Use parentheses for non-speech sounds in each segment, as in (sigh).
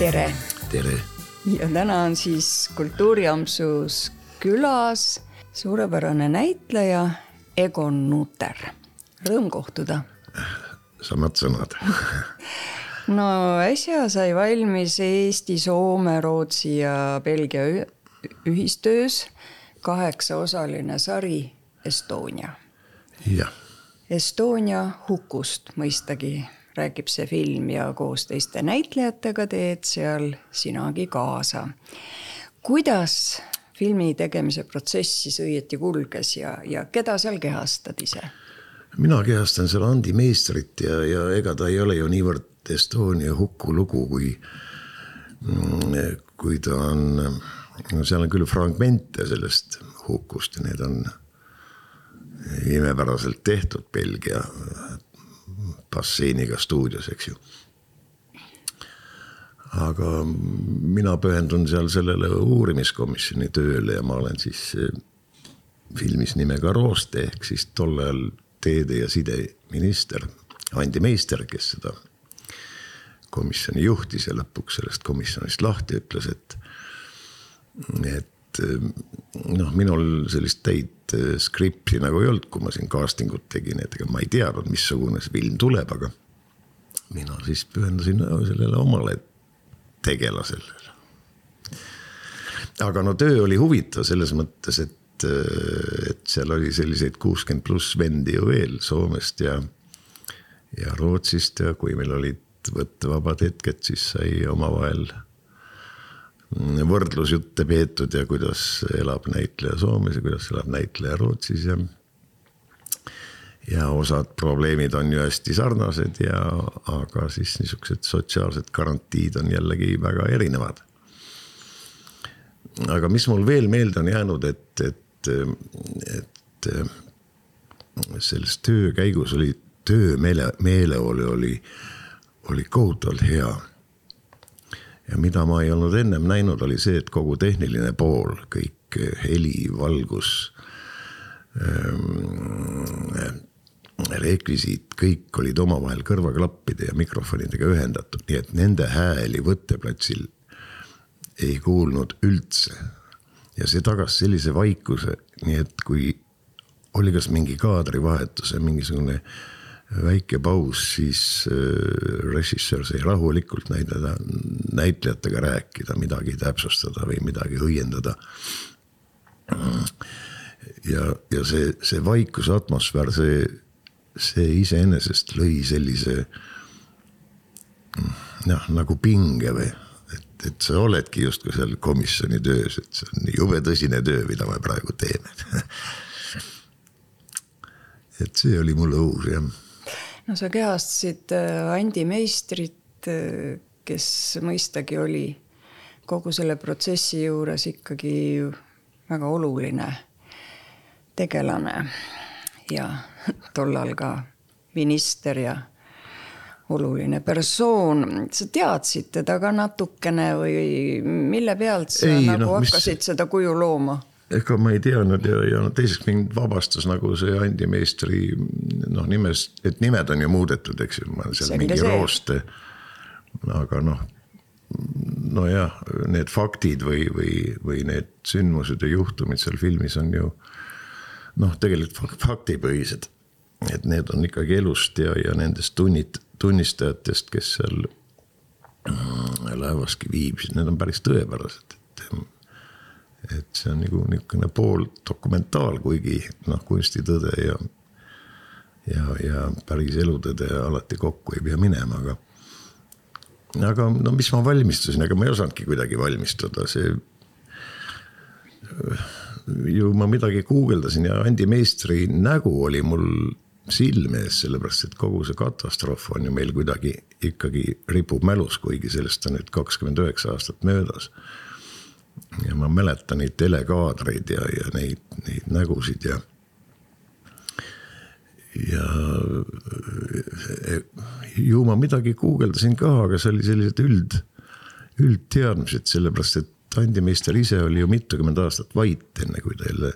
tere! tere! ja täna on siis Kultuuriampsus külas suurepärane näitleja Egon Nuter. Rõõm kohtuda. samad sõnad (laughs) no äsja sai valmis Eesti, Soome, Rootsi ja Belgia ühistöös kaheksaosaline sari Estonia. jah. Estonia hukust mõistagi räägib see film ja koos teiste näitlejatega teed seal sinagi kaasa. kuidas filmi tegemise protsess siis õieti kulges ja, ja keda seal kehastad ise? mina kehastan seal Andi Meistrit ja, ja ega ta ei ole ju niivõrd Estonia huku lugu, kui, kui ta on, no seal on küll fragmente sellest hukust ja need on imepäraselt tehtud Belgia basseiniga stuudios, eks ju. aga mina pühendun seal sellele uurimiskomisjoni tööle ja ma olen siis filmis nimega Rooste ehk siis tol ajal teede- ja sideminister Andi Meister, kes seda komisjoni juhtis ja lõpuks sellest komisjonist lahti ütles, et, et noh, minul sellist täit skripti nagu ei olnud, kui ma siin casting ut tegin, et ega ma ei teadnud, missugune see film tuleb, aga mina siis pühendasin sellele omale tegelasele. aga no töö oli huvitav selles mõttes, et, et seal oli selliseid kuuskümmend pluss vendi ju veel Soomest ja, ja Rootsist ja kui meil olid võttevabad hetked, siis sai omavahel võrdlusjutte peetud ja kuidas elab näitleja Soomes ja kuidas elab näitleja Rootsis ja. ja osad probleemid on ju hästi sarnased ja, aga siis niisugused sotsiaalsed garantiid on jällegi väga erinevad. aga mis mul veel meelde on jäänud, et, et, et selles töö käigus oli töömeele, meeleolu oli, oli kohutavalt hea ja mida ma ei olnud ennem näinud, oli see, et kogu tehniline pool, kõik heli, valgus ähm,. rekvisiit, kõik olid omavahel kõrvaklappide ja mikrofonidega ühendatud, nii et nende hääli võtteplatsil ei kuulnud üldse. ja see tagas sellise vaikuse, nii et kui oli kas mingi kaadrivahetus ja mingisugune äh, väike paus, siis äh, režissöör sai rahulikult näidata, näitlejatega rääkida, midagi täpsustada või midagi õiendada. ja, ja see, see vaikuse atmosfäär, see, see iseenesest lõi sellise noh, nagu pinge või, et, et sa oledki justkui seal komisjoni töös, et see on jube tõsine töö, mida me praegu teeme (laughs) et see oli mulle uus jah no sa kehastasid äh, Andi Meistrit, äh, kes mõistagi oli kogu selle protsessi juures ikkagi väga oluline tegelane ja (laughs) tollal ka minister ja oluline persoon. sa teadsid teda ka natukene või mille pealt sa Ei, nagu no, hakkasid mis... seda kuju looma? Ega ma ei teadnud ja, ja teiseks mind vabastas nagu see Andi Meistri noh, nimest, et nimed on ju muudetud, eks ju, ma seal mingi see. rooste. aga noh, nojah, need faktid või, või, või need sündmused ja juhtumid seal filmis on ju noh, tegelikult faktipõhised. et need on ikkagi elust ja, ja nendest tunnit-, tunnistajatest, kes seal mm, laevaski viibisid, need on päris tõepärased, et see on nagu niisugune pooldokumentaal, kuigi noh, kunstitõde ja, ja, ja päris elutõde alati kokku ei pea minema, aga. aga no mis ma valmistusin, ega ma ei osanudki kuidagi valmistuda, see. ju ma midagi guugeldasin ja Andi Meistri nägu oli mul silme ees, sellepärast et kogu see katastroof on ju meil kuidagi ikkagi ripub mälus, kuigi sellest on nüüd kakskümmend üheksa aastat möödas ja ma mäletan neid telekaadreid ja, ja neid, neid nägusid ja. ja ju ma midagi guugeldasin ka, aga see oli sellised üld, üldteadmised, sellepärast et Andi Meister ise oli ju mitukümmend aastat vait, enne kui ta jälle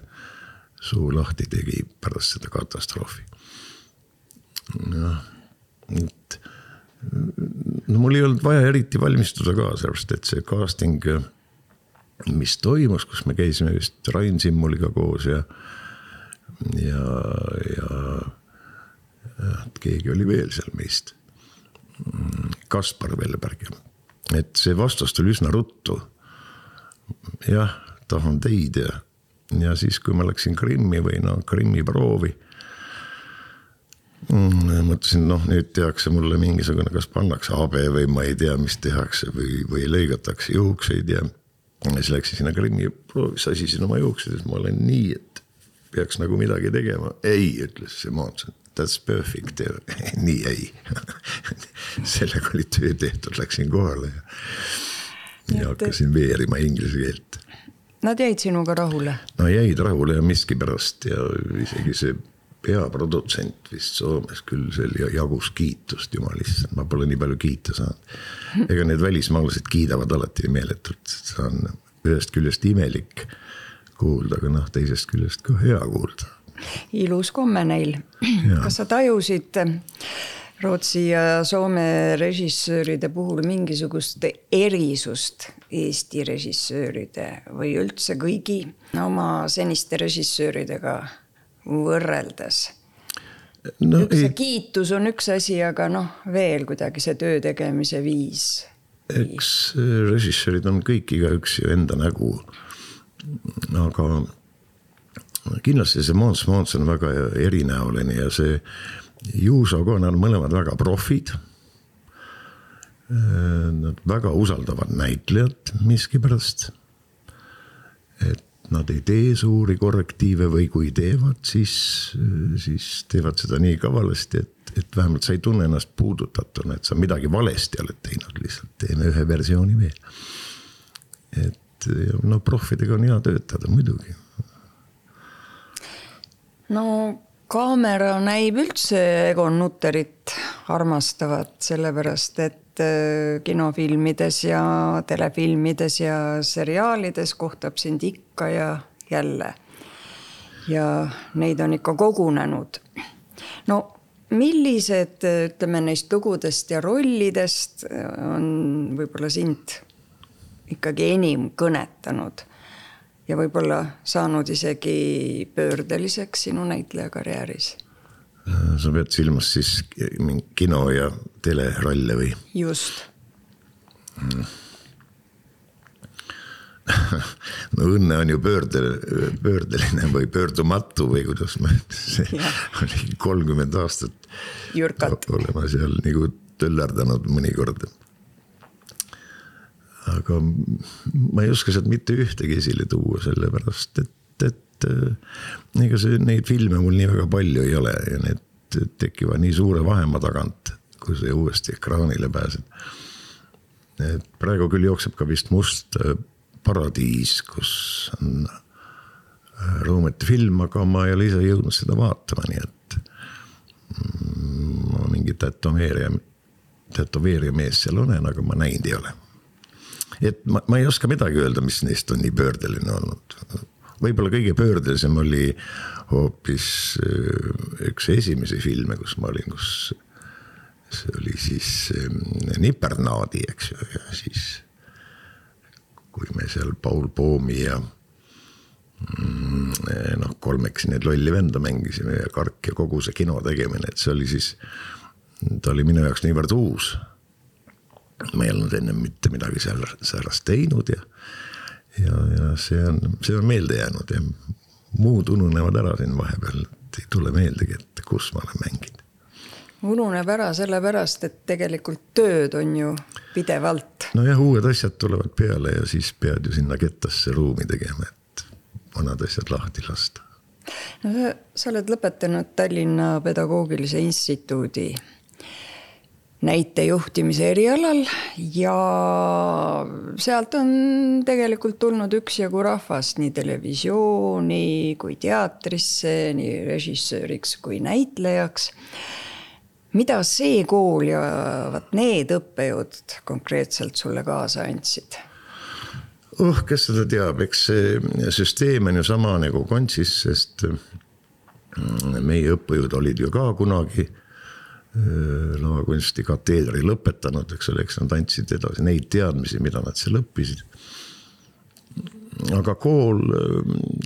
suu lahti tegi pärast seda katastroofi. noh, et no mul ei olnud vaja eriti valmistuda ka, sellepärast et see casting, mis toimus, kus me käisime vist Rain Simmuliga koos ja, ja, ja, keegi oli veel seal meist. Kaspar Velleberg, et see vastus tuli üsna ruttu. jah, tahan teid ja, ja siis, kui ma läksin Krimmi või no Krimmi proovi mm,. mõtlesin, noh, nüüd tehakse mulle mingisugune, kas pannakse habe või ma ei tea, mis tehakse või, või lõigatakse juukseid ja. Ja siis läksin sinna Krimmi sasisin oma juuksed, et ma olen nii, et peaks nagu midagi tegema. ei, ütles see Moonson, that's perfect ja (laughs) nii ei (laughs) sellega oli töö tehtud, läksin kohale ja, ja hakkasin veerima inglise keelt. Nad jäid sinuga rahule? no jäid rahule ja miskipärast ja isegi see peaprodutsent vist Soomes küll, see jagus kiitust, jumal issand, ma pole nii palju kiita saanud. ega need välismaalased kiidavad alati meeletult, see on ühest küljest imelik kuulda, aga noh, teisest küljest ka hea kuulda. ilus komme neil. kas sa tajusid Rootsi ja Soome režissööride puhul mingisugust erisust Eesti režissööride või üldse kõigi oma seniste režissööridega võrreldes no,? see kiitus on üks asi, aga noh, veel kuidagi see töö tegemise viis. eks režissöörid on kõik igaüks ju enda nägu. aga kindlasti see Måns Måns on väga erinäoline ja see Juuso nad on mõlemad väga profid. Nad väga usaldavad näitlejat miskipärast. et nad ei tee suuri korrektiive või kui teevad, siis, siis teevad seda nii kavalasti, et, et vähemalt sa ei tunne ennast puudutatuna, et sa midagi valesti oled teinud, lihtsalt teeme ühe versiooni veel. et no proffidega on hea töötada muidugi. no kaamera näib üldse Egon Nutterit armastavat, sellepärast et kinofilmides ja telefilmides ja seriaalides kohtab sind ikka ja jälle. ja neid on ikka kogunenud. no millised, ütleme neist lugudest ja rollidest on võib-olla sind ikkagi enim kõnetanud ja võib-olla saanud isegi pöördeliseks sinu näitlejakarjääris sa pead silmas siis kino ja telerolle või? just mm. (laughs) no õnne on ju pöörde, pöördeline või pöördumatu või kuidas ma ütlesin, (laughs) oli kolmkümmend aastat. olema seal nagu töllerdanud mõnikord. aga ma ei oska sealt mitte ühtegi esile tuua, sellepärast et et äh, ega see, neid filme mul nii väga palju ei ole ja need tekivad nii suure vahemaa tagant, kui sa uuesti ekraanile pääsed. et praegu küll jookseb ka vist Must äh, paradiis, kus on äh, film, aga ma ei ole ise jõudnud seda vaatama, nii et mm, ma mingi tätoveerija, tätoveerija mees seal olen, aga ma näinud ei ole. et ma, ma ei oska midagi öelda, mis neist on nii pöördeline olnud võib-olla kõige pöördelisem oli hoopis äh, üks esimesi filme, kus ma olin, kus see oli siis ähm, Nipernaadi, eks ju, ja siis kui me seal Paul Poomi ja mm, noh, kolmekesi neid lolli venda mängisime ja Kark ja kogu see kino tegemine, et see oli siis, ta oli minu jaoks niivõrd uus. ma ei olnud ennem mitte midagi seal säärast teinud ja ja, ja see on, see on meelde jäänud ja muud ununevad ära siin vahepeal, et ei tule meeldegi, et kus ma olen mänginud. ununeb ära sellepärast, et tegelikult tööd on ju pidevalt. nojah, uued asjad tulevad peale ja siis pead ju sinna kettasse ruumi tegema, et vanad asjad lahti lasta. no sa, sa oled lõpetanud Tallinna Pedagoogilise Instituudi näitejuhtimise erialal ja sealt on tegelikult tulnud üksjagu rahvast nii televisiooni kui teatrisse, nii režissööriks kui näitlejaks. mida see kool ja vot need õppejõud konkreetselt sulle kaasa andsid? oh, kes seda teab, eks see süsteem on ju sama nagu Kontsis, sest mm, meie õppejõud olid ju ka kunagi lavakunsti kateedri lõpetanud, eks ole, eks nad andsid edasi neid teadmisi, mida nad seal õppisid. aga kool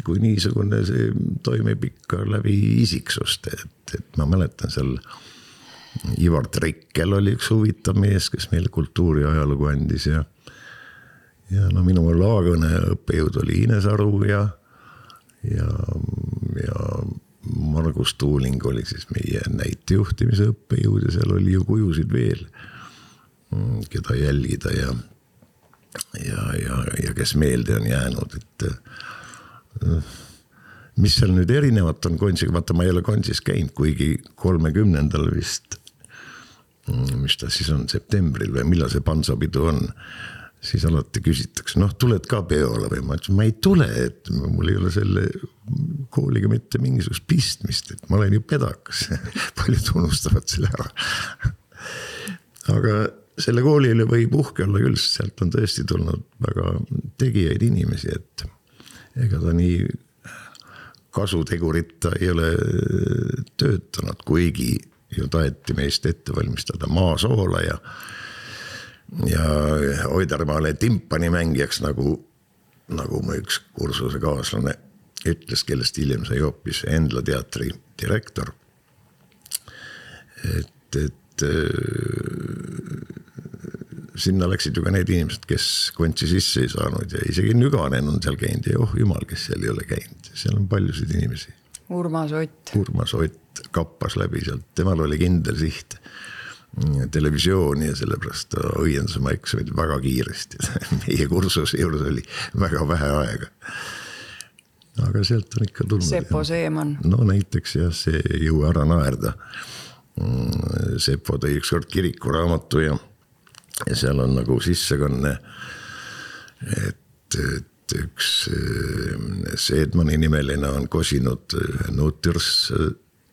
kui niisugune, see toimib ikka läbi isiksuste, et, et ma mäletan seal. Ivar Trekkel oli üks huvitav mees, kes meile kultuuri ajalugu andis ja. ja no minu lavakõne õppejõud oli Ines Aru ja, ja, ja Margus Tuuling oli siis meie näitejuhtimise õppejõud ja seal oli ju kujusid veel, mm, keda jälgida ja, ja, ja, ja kes meelde on jäänud, et. Äh, mis seal nüüd erinevat on Konsiga, vaata, ma ei ole Konsis käinud, kuigi kolmekümnendal vist. Mm, mis ta siis on, septembril või millal see Pansapidu on siis alati küsitakse, noh, tuled ka peole või? Ma ütlesin, ma ei tule, et mul ei ole selle kooliga mitte mingisugust pistmist, et ma olen ju pedakas. (laughs) Paljud unustavad selle ära. aga selle kooli üle võib uhke olla küll, sest sealt on tõesti tulnud väga tegijaid inimesi, et ega ta nii kasutegurit ta ei ole töötanud, kuigi ju taheti meist ette valmistada maasoola ja ja Oidermaale timpanimängijaks nagu, nagu mu üks kursusekaaslane ütles, kellest hiljem sai hoopis Endla teatri direktor. et, et äh, sinna läksid ju ka need inimesed, kes kontsi sisse ei saanud ja isegi Nüganen on seal käinud ja oh jumal, kes seal ei ole käinud, seal on paljusid inimesi. Urmas Ott. Urmas Ott kappas läbi sealt, temal oli kindel siht televisiooni ja sellepärast õiendas oma eksamid väga kiiresti (laughs) meie kursuse juures oli väga vähe aega. aga sealt on ikka tulnud. Sepo Seeman. no näiteks jah, see ei jõua ära naerda. Mm, Sepo tõi ükskord kirikuraamatu ja, ja seal on nagu sissekanne. et, et üks eh, Seedmani nimeline on kosinud Nutirs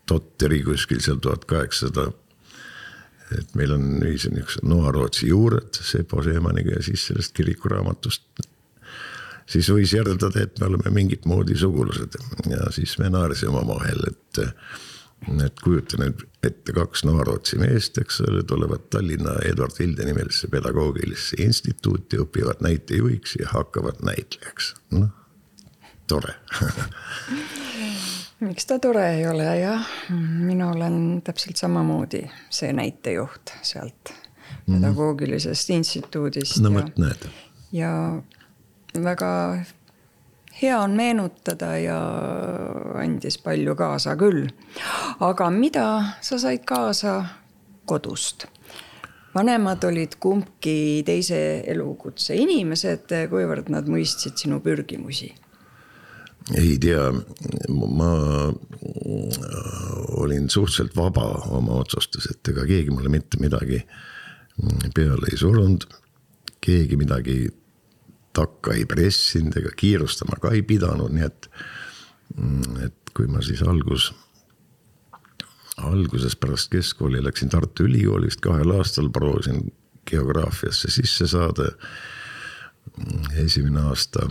Totteri kuskil seal tuhat kaheksasada et meil on ühised niisugused Noa-Rootsi juured Sepo Seemaniga ja siis sellest kirikuraamatust. siis võis järeldada, et me oleme mingit moodi sugulased ja siis me naersime omavahel, et. et kujuta nüüd ette kaks Noa-Rootsi meest, eks ole, tulevad Tallinna Eduard Vilde nimelisse pedagoogilisse instituuti, õpivad näitejuhiks ja hakkavad näitlejaks, noh tore (laughs) miks ta tore ei ole, jah. mina olen täpselt samamoodi see näitejuht sealt mm. pedagoogilisest instituudist. no vot, näed. ja väga hea on meenutada ja andis palju kaasa küll. aga mida sa said kaasa kodust? vanemad olid kumbki teise elukutse inimesed, kuivõrd nad mõistsid sinu pürgimusi ei tea, ma olin suhteliselt vaba oma otsustes, et ega keegi mulle mitte midagi peale ei surunud. keegi midagi takka ei pressinud ega kiirustama ka ei pidanud, nii et, et kui ma siis algus, alguses pärast keskkooli läksin Tartu Ülikoolist kahel aastal, proovisin geograafiasse sisse saada. esimene aasta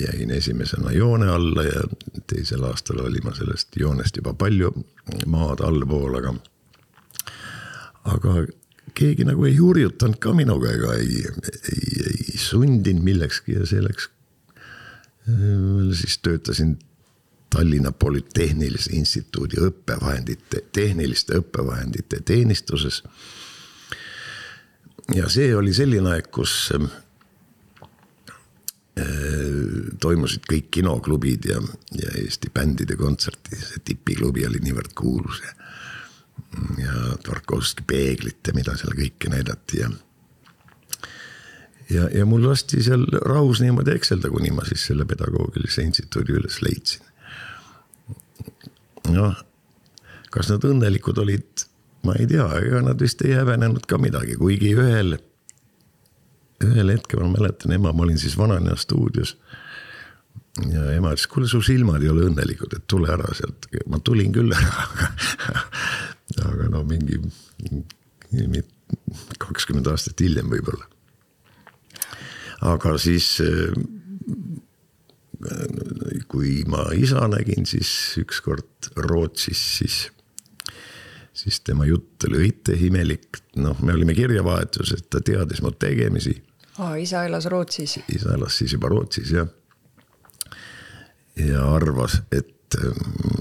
jäin esimesena joone alla ja teisel aastal oli ma sellest joonest juba palju maad allpool, aga. aga keegi nagu ei hurjutanud ka minuga ega ei, ei, ei sundinud millekski ja see läks. siis töötasin Tallinna Polütehnilise Instituudi õppevahendite, tehniliste õppevahendite teenistuses. ja see oli selline aeg, kus toimusid kõik kinoklubid ja, ja Eesti bändide kontserdid, see tipiklubi oli niivõrd kuulus ja. ja Tarkovski peeglit ja mida seal kõike näidati ja. ja, ja mul lasti seal rahus niimoodi ekselda, kuni ma siis selle pedagoogilise instituudi üles leidsin. noh, kas nad õnnelikud olid, ma ei tea, ega nad vist ei häbenenud ka midagi, kuigi ühel ühel hetkel ma mäletan, ema, ma olin siis Vanalinna stuudios. ja ema ütles, kuule, su silmad ei ole õnnelikud, et tule ära sealt, ma tulin küll ära aga no mingi kakskümmend aastat hiljem võib-olla. aga siis kui ma isa nägin, siis ükskord Rootsis, siis siis tema jutt oli õite imelik, noh, me olime kirjavahetuses, ta teadis mu tegemisi. Aa, isa elas Rootsis. isa elas siis juba Rootsis jah. ja arvas, et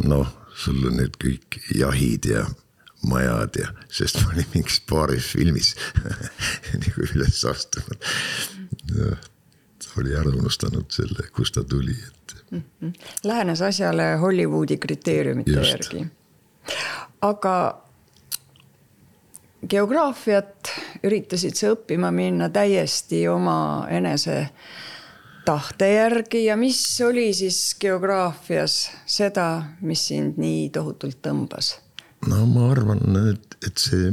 noh, sul on nüüd kõik jahid ja majad ja, sest ma olin mingis paaris filmis (laughs) nagu üles astunud. ta oli ära unustanud selle, kust ta tuli, et mm. -hmm. Lähenes asjale Hollywoodi kriteeriumite Just. järgi. aga geograafiat üritasid sa õppima minna täiesti oma enese tahte järgi ja mis oli siis geograafias seda, mis sind nii tohutult tõmbas? no ma arvan, et, et see,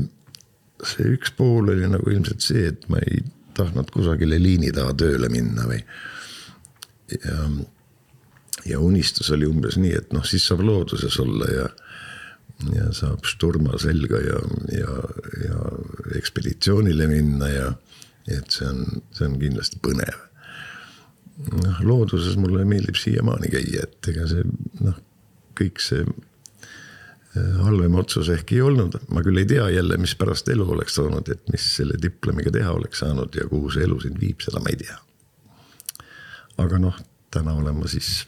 see üks pool oli nagu ilmselt see, et ma ei tahtnud kusagile liini taha tööle minna või. ja, ja unistus oli umbes nii, et noh, siis saab looduses olla ja, ja saab Sturma selga ja, ja, ja ekspeditsioonile minna ja et see on, see on kindlasti põnev. noh, looduses mulle meeldib siiamaani käia, et ega see noh, kõik see äh, halvem otsus ehk ei olnud, ma küll ei tea jälle, mis pärast elu oleks olnud, et mis selle diplomiga teha oleks saanud ja kuhu see elu sind viib, seda ma ei tea. aga noh, täna olen ma siis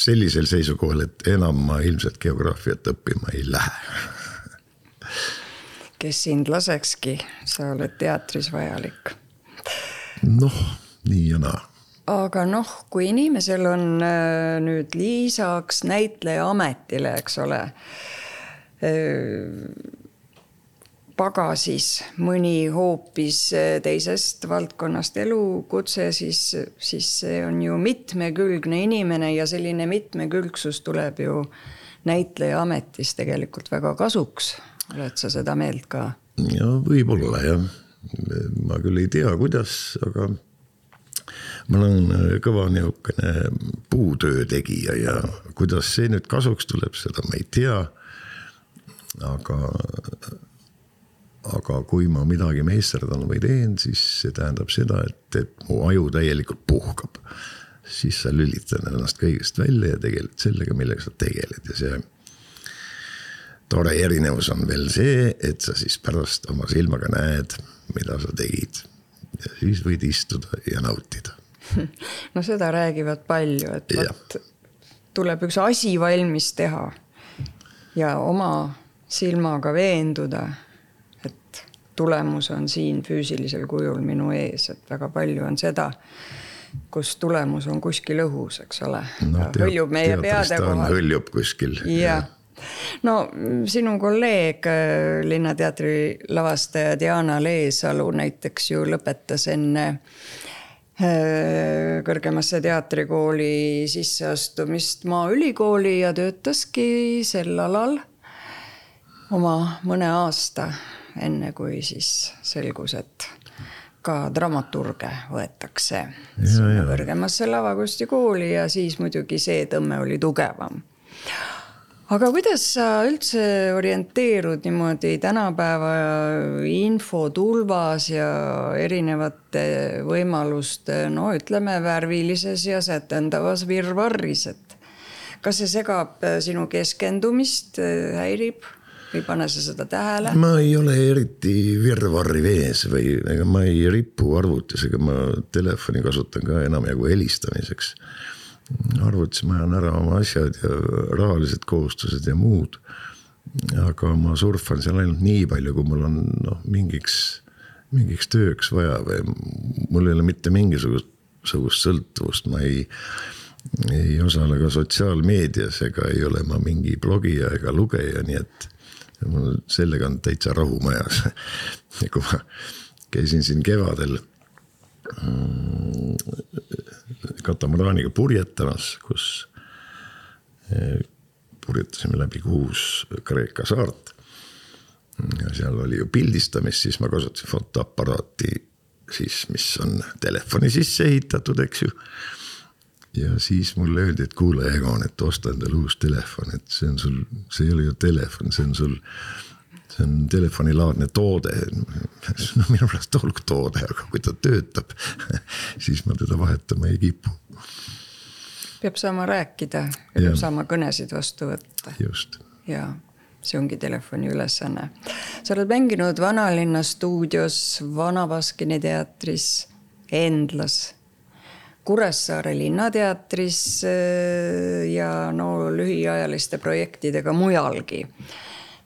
sellisel seisukohal, et enam ma ilmselt geograafiat õppima ei lähe. kes sind lasekski, sa oled teatris vajalik. noh, nii ja naa aga noh, kui inimesel on äh, nüüd lisaks näitleja ametile, eks ole äh, pagasis mõni hoopis äh, teisest valdkonnast elukutse, siis, siis see on ju mitmekülgne inimene ja selline mitmekülgsus tuleb ju näitleja ametis tegelikult väga kasuks. oled sa seda meelt ka? ja võib-olla jah, ma küll ei tea, kuidas, aga ma olen kõva niisugune puutöö tegija ja kuidas see nüüd kasuks tuleb, seda ma ei tea. aga aga kui ma midagi meisterdan või teen, siis see tähendab seda, et, et mu aju täielikult puhkab. siis sa lülitad ennast kõigest välja ja tegeled sellega, millega sa tegeled ja see. tore erinevus on veel see, et sa siis pärast oma silmaga näed, mida sa tegid. ja siis võid istuda ja nautida. (laughs) no seda räägivad palju, et vot tuleb üks asi valmis teha ja oma silmaga veenduda tulemus on siin füüsilisel kujul minu ees, et väga palju on seda, kus tulemus on kuskil õhus, eks ole no,. hõljub meie peade kohal. hõljub kuskil. jah no sinu kolleeg, äh, Linnateatri lavastaja Diana Leesalu näiteks ju lõpetas enne äh, kõrgemasse teatrikooli sisseastumist Maaülikooli ja töötaski sel alal oma mõne aasta enne kui siis selgus, et ka dramaturge võetakse kõrgemasse lavakunstikooli ja siis muidugi see tõmme oli tugevam. aga kuidas sa üldse orienteerud niimoodi tänapäeva infotulvas ja erinevate võimaluste, no ütleme, värvilises ja sätendavas virvarris, et kas see segab sinu keskendumist, häirib? Või pane sa seda tähele? ma ei ole eriti virvarri vees või ega ma ei ripu arvutis, ega ma telefoni kasutan ka enamjagu helistamiseks. arvutis ma ajan ära oma asjad ja rahalised kohustused ja muud. aga ma surfan seal ainult nii palju, kui mul on noh, mingiks, mingiks tööks vaja või mul ei ole mitte mingisugust sugust sõltuvust, ma ei ei osale ka sotsiaalmeedias ega ei ole ma mingi blogija ega lugeja, nii et mul sellega on täitsa rahu majas kui ma käisin siin kevadel mm, katamaraaniga purjetamas, kus eh, purjetasime läbi kuus Kreeka saart. ja seal oli ju pildistamist, siis ma kasutasin fotoaparaati siis, mis on telefoni sisse ehitatud, eks ju ja siis mulle öeldi, et kuule, Egon, et osta endale uus telefon, et see on sul, see ei ole ju telefon, see on sul. see on telefonilaadne toode. no minu meelest olgu toode, aga kui ta töötab, siis ma teda vahetama ei kipu. peab saama rääkida ja peab saama kõnesid vastu võtta. just. ja see ongi telefoni ülesanne. sa oled mänginud Vanalinna stuudios, Vana Baskini teatris, Endlas, Kuressaare Linnateatris äh, ja no lühiajaliste projektidega mujalgi.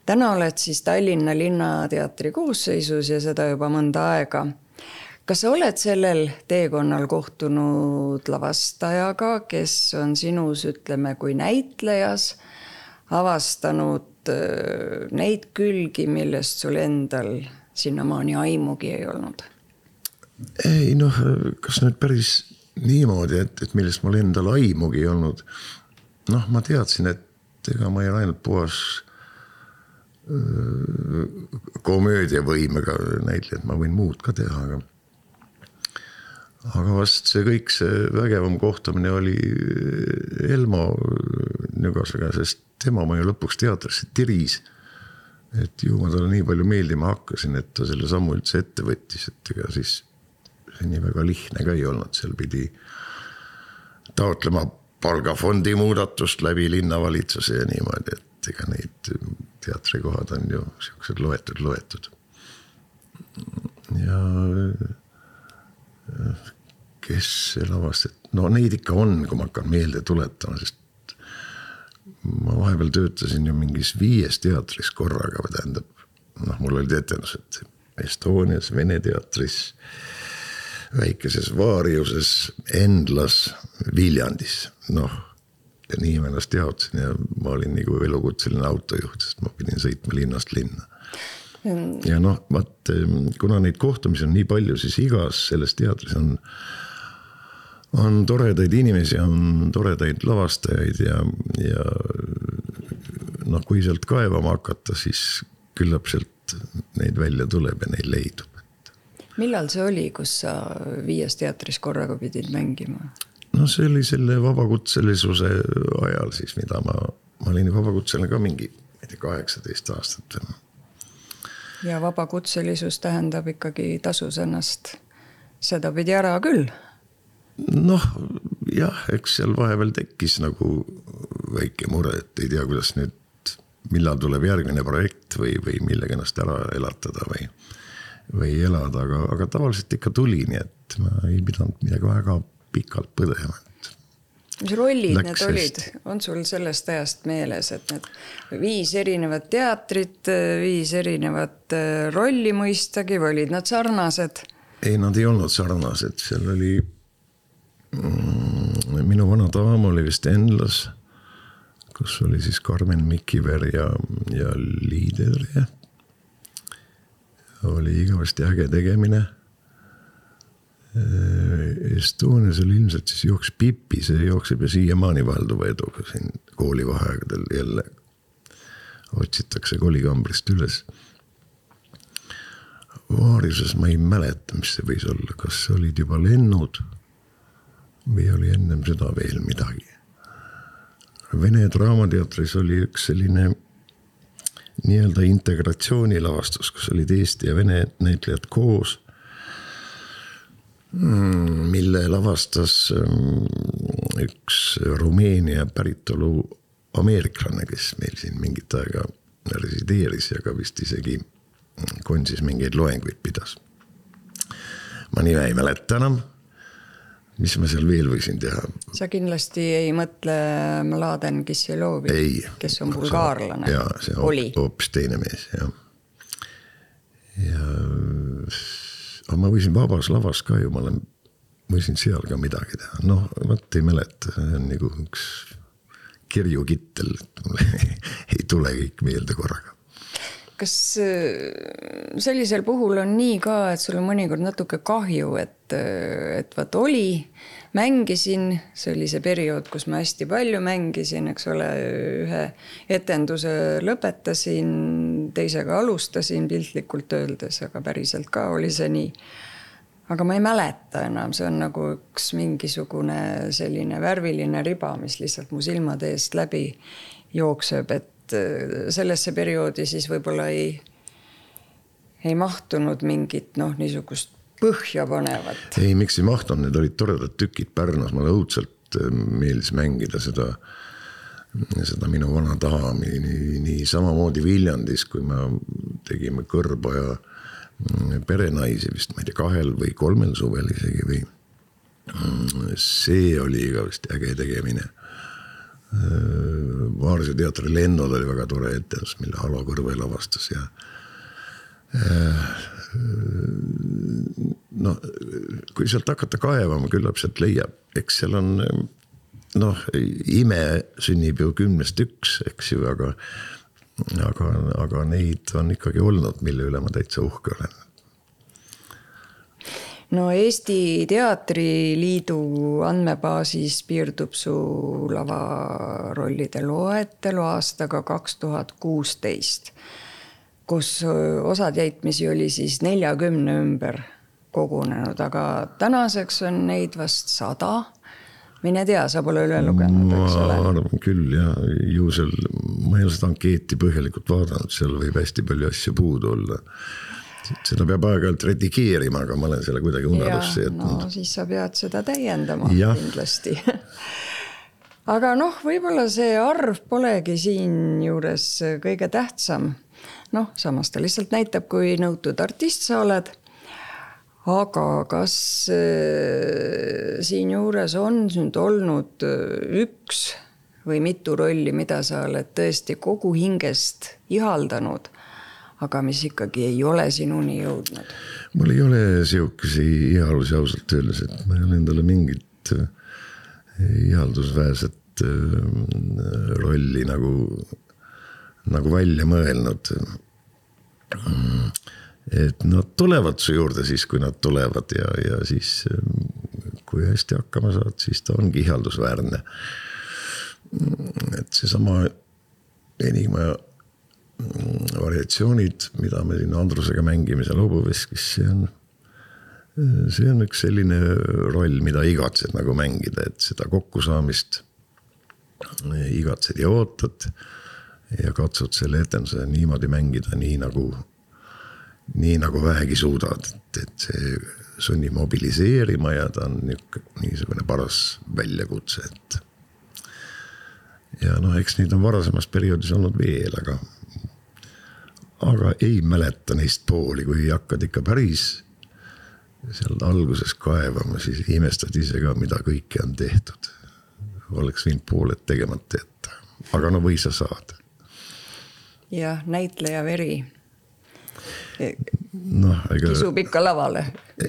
täna oled siis Tallinna Linnateatri koosseisus ja seda juba mõnda aega kas sa oled sellel teekonnal kohtunud lavastajaga, kes on sinus, ütleme, kui näitlejas avastanud äh, neid külgi, millest sul endal sinnamaani aimugi ei olnud? ei noh, kas nüüd päris niimoodi, et, et millest mul endal aimugi ei olnud. noh, ma teadsin, et ega ma ei ole ainult puhas komöödiavõimega näitleja, et ma võin muud ka teha, aga aga vast see kõik, see vägevam kohtumine oli Elmo Nügasega, sest tema ma ju lõpuks teatrisse tiris. et ju ma talle nii palju meeldima hakkasin, et ta selle sammu üldse ette võttis, et ega siis nii väga lihtne ka ei olnud, seal pidi taotlema palgafondi muudatust läbi linnavalitsuse ja niimoodi, et ega neid teatrikohad on ju siuksed loetud, loetud. ja kes see lavastas, no neid ikka on, kui ma hakkan meelde tuletama, sest ma vahepeal töötasin ju mingis viies teatris korraga, tähendab noh, mul olid etendused Estonias, Vene teatris, väikeses Vaariuses, Endlas, Viljandis, noh. ja nii ma ennast jaotasin ja ma olin nagu elukutseline autojuht, sest ma pidin sõitma linnast linna mm.. ja noh, vaat kuna neid kohtumisi on nii palju, siis igas selles teatris on on toredaid inimesi, on toredaid lavastajaid ja, ja noh, kui sealt kaevama hakata, siis küllap sealt neid välja tuleb ja neid leidub. Millal see oli, kus sa Viies teatris korraga pidid mängima? no see oli selle vabakutselisuse ajal siis, mida ma, ma olin vabakutseline ka mingi, ma ei tea, kaheksateist aastat. ja vabakutselisus tähendab ikkagi tasus ennast sedapidi ära küll noh, jah, eks seal vahepeal tekkis nagu väike mure, et ei tea, kuidas nüüd, millal tuleb järgmine projekt või, või millega ennast ära elatada või, või elada, aga, aga tavaliselt ikka tuli, nii et ma ei pidanud midagi väga pikalt põdema mis rollid Läks need olid, on sul sellest ajast meeles, et need viis erinevat teatrit, viis erinevat äh, rolli mõistagi või olid nad sarnased? ei, nad ei olnud sarnased, seal oli Mm, minu vana daam oli vist Enlas, kus oli siis Karmen Mikiver ja, ja liider ja. Oli igavesti äge tegemine. Estonias oli ilmselt siis jooks Pipi, see jookseb ju siiamaani valduva eduga siin koolivaheaegadel jälle. otsitakse kolikambrist üles. Vaariuses ma ei mäleta, mis see võis olla, kas olid juba lennud või oli ennem seda veel midagi. Vene Draamateatris oli üks selline nii-öelda integratsioonilavastus, kus olid eesti ja vene näitlejad koos. Mm, mille lavastas mm, üks Rumeenia päritolu ameeriklane, kes meil siin mingit aega resideeris ja ka vist isegi Konsis mingeid loenguid pidas. ma nime ei mäleta enam mis ma seal veel võisin teha? sa kindlasti ei mõtle Mladen Kisselovi, kes on bulgaarlane. jaa, see on hoopis teine mees, jah. ja, aga ma võisin Vabas lavas ka ju, ma olen, võisin seal ka midagi teha, noh, vot ei mäleta, see on nagu üks kirjukittel, et mul (laughs) ei tule kõik meelde korraga kas äh, sellisel puhul on nii ka, et sul on mõnikord natuke kahju, et, äh, et vot oli, mängisin, see oli see periood, kus ma hästi palju mängisin, eks ole, ühe etenduse lõpetasin, teisega alustasin piltlikult öeldes, aga päriselt ka oli see nii. aga ma ei mäleta enam, see on nagu üks mingisugune selline värviline riba, mis lihtsalt mu silmade eest läbi jookseb, et sellesse perioodi siis võib-olla ei, ei mahtunud mingit noh, niisugust põhjapanevat. ei, miks ei mahtunud, need olid toredad tükid Pärnus, mulle õudselt äh, meeldis mängida seda seda minu vana daami nii, nii samamoodi Viljandis, kui me tegime Kõrboja mm, perenaisi vist, ma ei tea, kahel või kolmel suvel isegi või. Mm, see oli ka vist äge tegemine. Vaarsio teatri Lennud oli väga tore etendus, mille Alo Kõrve lavastas ja noh, kui sealt hakata kaevama, küllap sealt leiab, eks seal on noh, ime sünnib ju kümnest üks, eks ju, aga, aga, aga neid on ikkagi olnud, mille üle ma täitsa uhke olen no Eesti Teatriliidu andmebaasis piirdub su lavarollide loetelu aastaga kaks tuhat kuusteist, kus osad jäitmisi oli siis neljakümne ümber kogunenud, aga tänaseks on neid vast sada mine tea, sa pole üle lugenud, eks ole. ma arvan küll ja ju seal, ma ei ole seda ankeeti põhjalikult vaadanud, seal võib hästi palju asju puudu olla. Seda peab aeg-ajalt redigeerima, aga ma olen selle kuidagi unarusse jätnud. no siis sa pead seda täiendama ja. kindlasti (laughs) aga noh, võib-olla see arv polegi siinjuures kõige tähtsam. noh, samas ta lihtsalt näitab, kui nõutud artist sa oled aga kas äh, siinjuures on nüüd olnud äh, üks või mitu rolli, mida sa oled tõesti kogu hingest ihaldanud, aga mis ikkagi ei ole sinuni jõudnud? mul ei ole sihukesi ihalusi ausalt öeldes, et ma ei ole endale mingit äh, ihaldusväärset rolli nagu, nagu välja mõelnud et nad tulevad su juurde siis, kui nad tulevad ja, ja siis kui hästi hakkama saad, siis ta ongi ihaldusväärne. et seesama Enigma variatsioonid, mida me siin Andrusega mängime seal hobuveskis, see on, see on üks selline roll, mida igatsed nagu mängida, et seda kokkusaamist igatsed ja ootad. ja katsud selle etenduse niimoodi mängida, nii nagu nii nagu vähegi suudad, et, et see sunnib mobiliseerima ja ta on nihuke, niisugune paras väljakutse, et. ja noh, eks neid on varasemas perioodis olnud veel, aga, aga ei mäleta neist pooli, kui hakkad ikka päris seal alguses kaevama, siis imestad ise ka, mida kõike on tehtud. oleks võinud pooled tegemata jätta, aga no või sa saad. jah, näitleja veri noh, ega. kisub ikka lavale.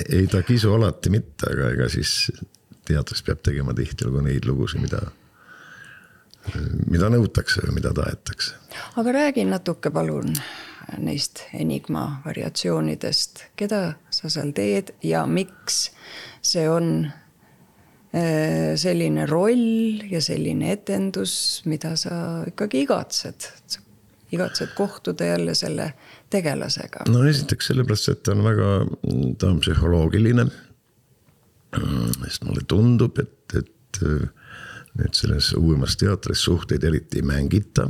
ei ta kisu alati mitte, aga ega siis teatris peab tegema tihtilugu neid lugusid, mida, mida nõutakse või mida tahetakse. aga räägi natuke palun neist Enigma variatsioonidest, keda sa seal teed ja miks see on äh, selline roll ja selline etendus, mida sa ikkagi igatsed, igatsed kohtuda jälle selle tegelasega? no esiteks sellepärast, et ta on väga, ta on psühholoogiline. sest mulle tundub, et, et nüüd selles uuemas teatris suhteid eriti ei mängita.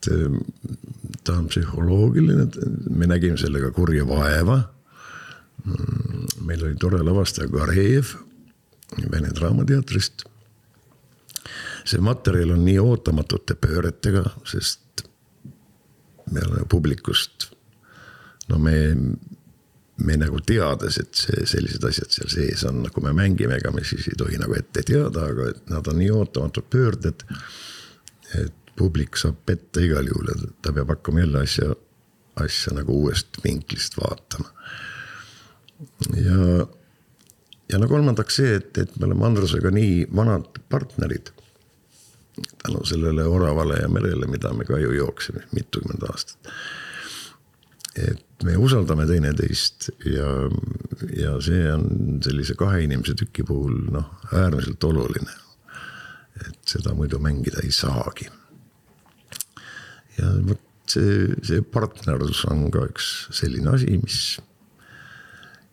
Et ta on psühholoogiline, me nägime sellega kurja vaeva. meil oli tore lavastaja Gareev Vene Draamateatrist see materjal on nii ootamatute pööretega, sest me oleme publikust, no me, me nagu teades, et see, sellised asjad seal sees on, kui me mängime, ega me siis ei tohi nagu ette teada, aga et nad on nii ootamatud pöörded. et publik saab petta igal juhul ja ta peab hakkama jälle asja, asja nagu uuest vinklist vaatama. ja, ja no kolmandaks see, et, et me oleme Andrusega nii vanad partnerid tänu sellele oravale ja merele, mida me ka ju jooksime mitukümmend aastat. et me usaldame teineteist ja, ja see on sellise kahe inimese tüki puhul noh, äärmiselt oluline. et seda muidu mängida ei saagi. Ja vot see, see partnerlus on ka üks selline asi, mis,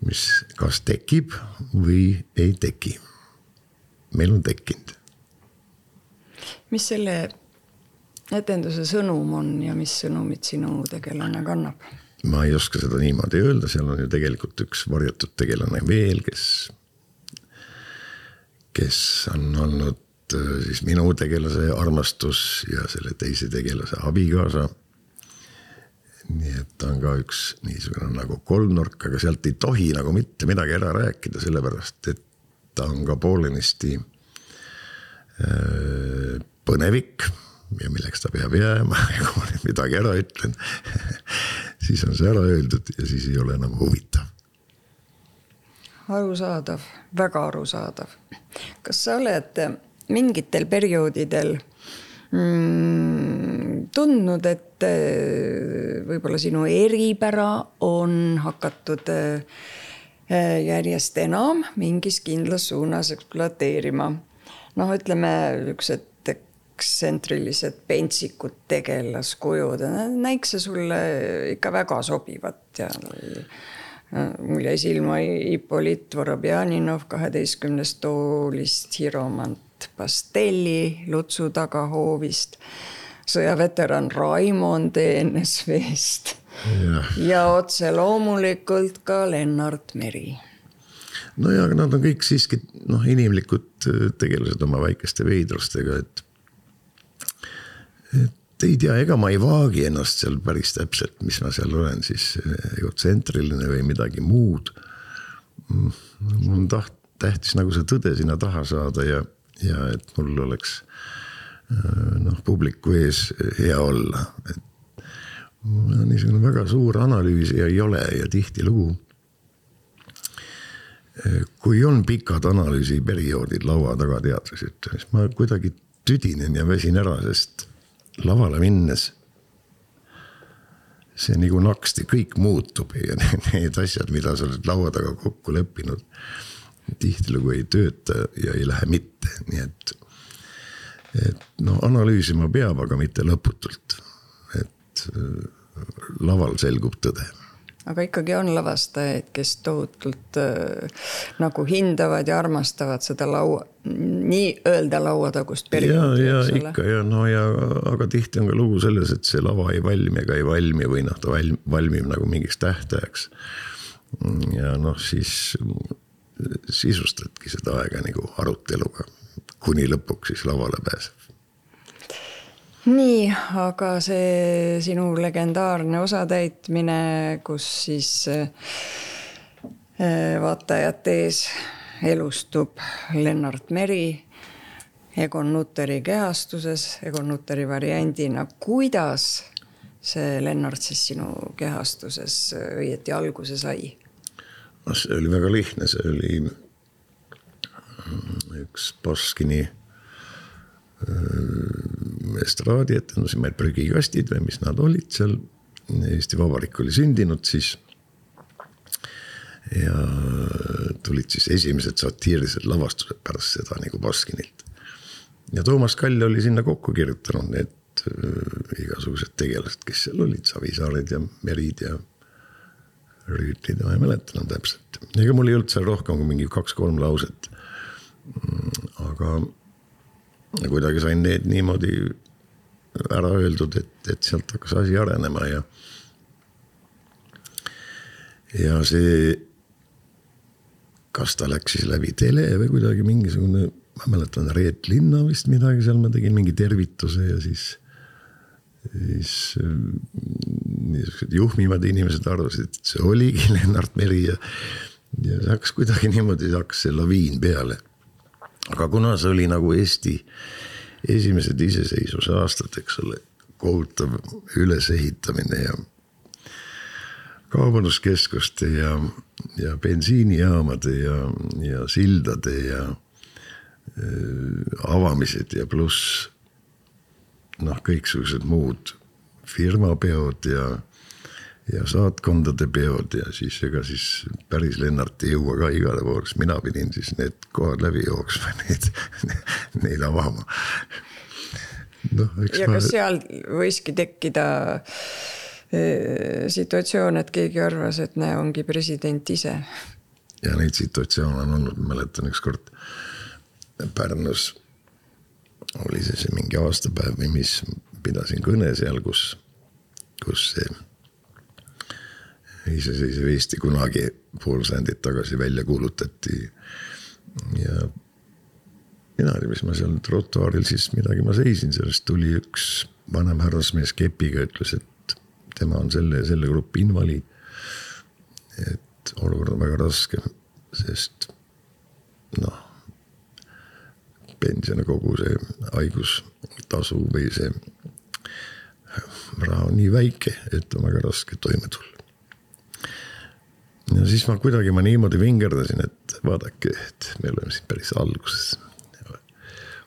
mis kas tekib või ei teki. meil on tekkinud mis selle etenduse sõnum on ja mis sõnumit sinu tegelane kannab? ma ei oska seda niimoodi öelda, seal on ju tegelikult üks varjatud tegelane veel, kes, kes on olnud äh, siis minu tegelase armastus ja selle teise tegelase abikaasa. nii et ta on ka üks niisugune nagu kolmnurk, aga sealt ei tohi nagu mitte midagi ära rääkida, sellepärast et ta on ka poolenisti äh, põnevik ja milleks ta peab jääma (laughs) ja kui ma nüüd midagi ära ütlen (laughs) siis on see ära öeldud ja siis ei ole enam huvitav. arusaadav, väga arusaadav. kas sa oled mingitel perioodidel mm, tundnud, et eh, võib-olla sinu eripära on hakatud eh, järjest enam mingis kindlas suunas ekspluateerima. noh, ütleme niisugused ekstsentrilised pentsikud tegelaskujud, näikse sulle ikka väga sobivat ja mul jäi silma Ippolit Vorobjaninov kaheteistkümnest toolist, Hiromant Pastelli Lutsu tagahoovist, sõjaveteran Raimond ENSV-st ja, ja otse loomulikult ka Lennart Meri. Nojah, aga nad on kõik siiski noh, inimlikud tegelased oma väikeste veidrustega, et et ei tea, ega ma ei vaagi ennast seal päris täpselt, mis ma seal olen siis egotsentriline või midagi muud. Mm, mul on taht-, tähtis nagu see tõde sinna taha saada ja, ja et mul oleks äh, noh, publiku ees hea olla, et. mul on niisugune väga suur analüüsija ei ole ja tihtilugu. Äh, kui on pikad analüüsiperioodid laua taga teatris, et siis ma kuidagi tüdinen ja väsin ära, sest lavale minnes see nagu naksti kõik muutub ja (laughs) need asjad, mida sa oled laua taga kokku leppinud. Tihtilugu ei tööta ja ei lähe mitte, nii et. et noh, analüüsima peab, aga mitte lõputult. et laval selgub tõde aga ikkagi on lavastajaid, kes tohutult äh, nagu hindavad ja armastavad seda laua, nii-öelda lauatagust perioodi. ja, ja ikka ja no ja, aga tihti on ka lugu selles, et see lava ei valmi ega ei valmi või noh, ta valm, valmib nagu mingiks tähtajaks. ja noh, siis sisustadki seda aega nagu aruteluga, kuni lõpuks siis lavale pääseb nii, aga see sinu legendaarne osatäitmine, kus siis äh, vaatajate ees elustub Lennart Meri Egon Nutteri kehastuses, Egon Nutteri variandina, kuidas see Lennart siis sinu kehastuses õieti alguse sai? See oli väga lihtne, see oli üks Baskini Äh, estraadietendused, prügikastid või mis nad olid seal. Eesti Vabariik oli sündinud siis. ja tulid siis esimesed satiirilised lavastused pärast seda nagu Baskinilt. ja Toomas Kall oli sinna kokku kirjutanud need äh, igasugused tegelased, kes seal olid, Savisaared ja Merid ja Rüütlid ma ei mäleta enam täpselt. ega mul ei olnud seal rohkem kui mingi kaks-kolm lauset. Mm, aga kuidagi sain need niimoodi ära öeldud, et, et sealt hakkas asi arenema ja. ja see, kas ta läks siis läbi tele või kuidagi mingisugune, ma mäletan, Reet Linna vist midagi seal ma tegin mingi tervituse ja siis siis niisugused juhmimad inimesed arvasid, et see oligi (laughs) Lennart Meri ja, ja see hakkas kuidagi niimoodi, hakkas see laviin peale. Aga kuna see oli nagu Eesti esimesed iseseisvuse aastad, eks ole, kohutav ülesehitamine ja kaubanduskeskuste ja, ja bensiinijaamade ja, ja sildade ja äh, avamised ja pluss noh, kõiksugused muud firmapeod ja ja saatkondade peod ja siis ega siis päris Lennart ei jõua ka igale poole, siis mina pidin siis need kohad läbi jooksma, neid, neid avama. noh, eks ja ma. kas seal võiski tekkida e, situatsioon, et keegi arvas, et näe, ongi president ise? ja neid situatsioone on olnud, mäletan ükskord Pärnus oli see, see mingi aastapäev või mis, pidasin kõne seal, kus, kus see iseseisev Eesti kunagi pool sajandit tagasi välja kuulutati. ja mina ei tea, mis ma seal trotuaaril siis midagi ma seisin, sellest tuli üks vanem härrasmees kepiga, ütles, et tema on selle selle grupi invaliid. et olukord on väga raske, sest noh, pension ja kogu see haigustasu või see raha on nii väike, et on väga raske toime tulla. ja siis ma kuidagi ma niimoodi vingerdasin, et vaadake, et me oleme siin päris alguses.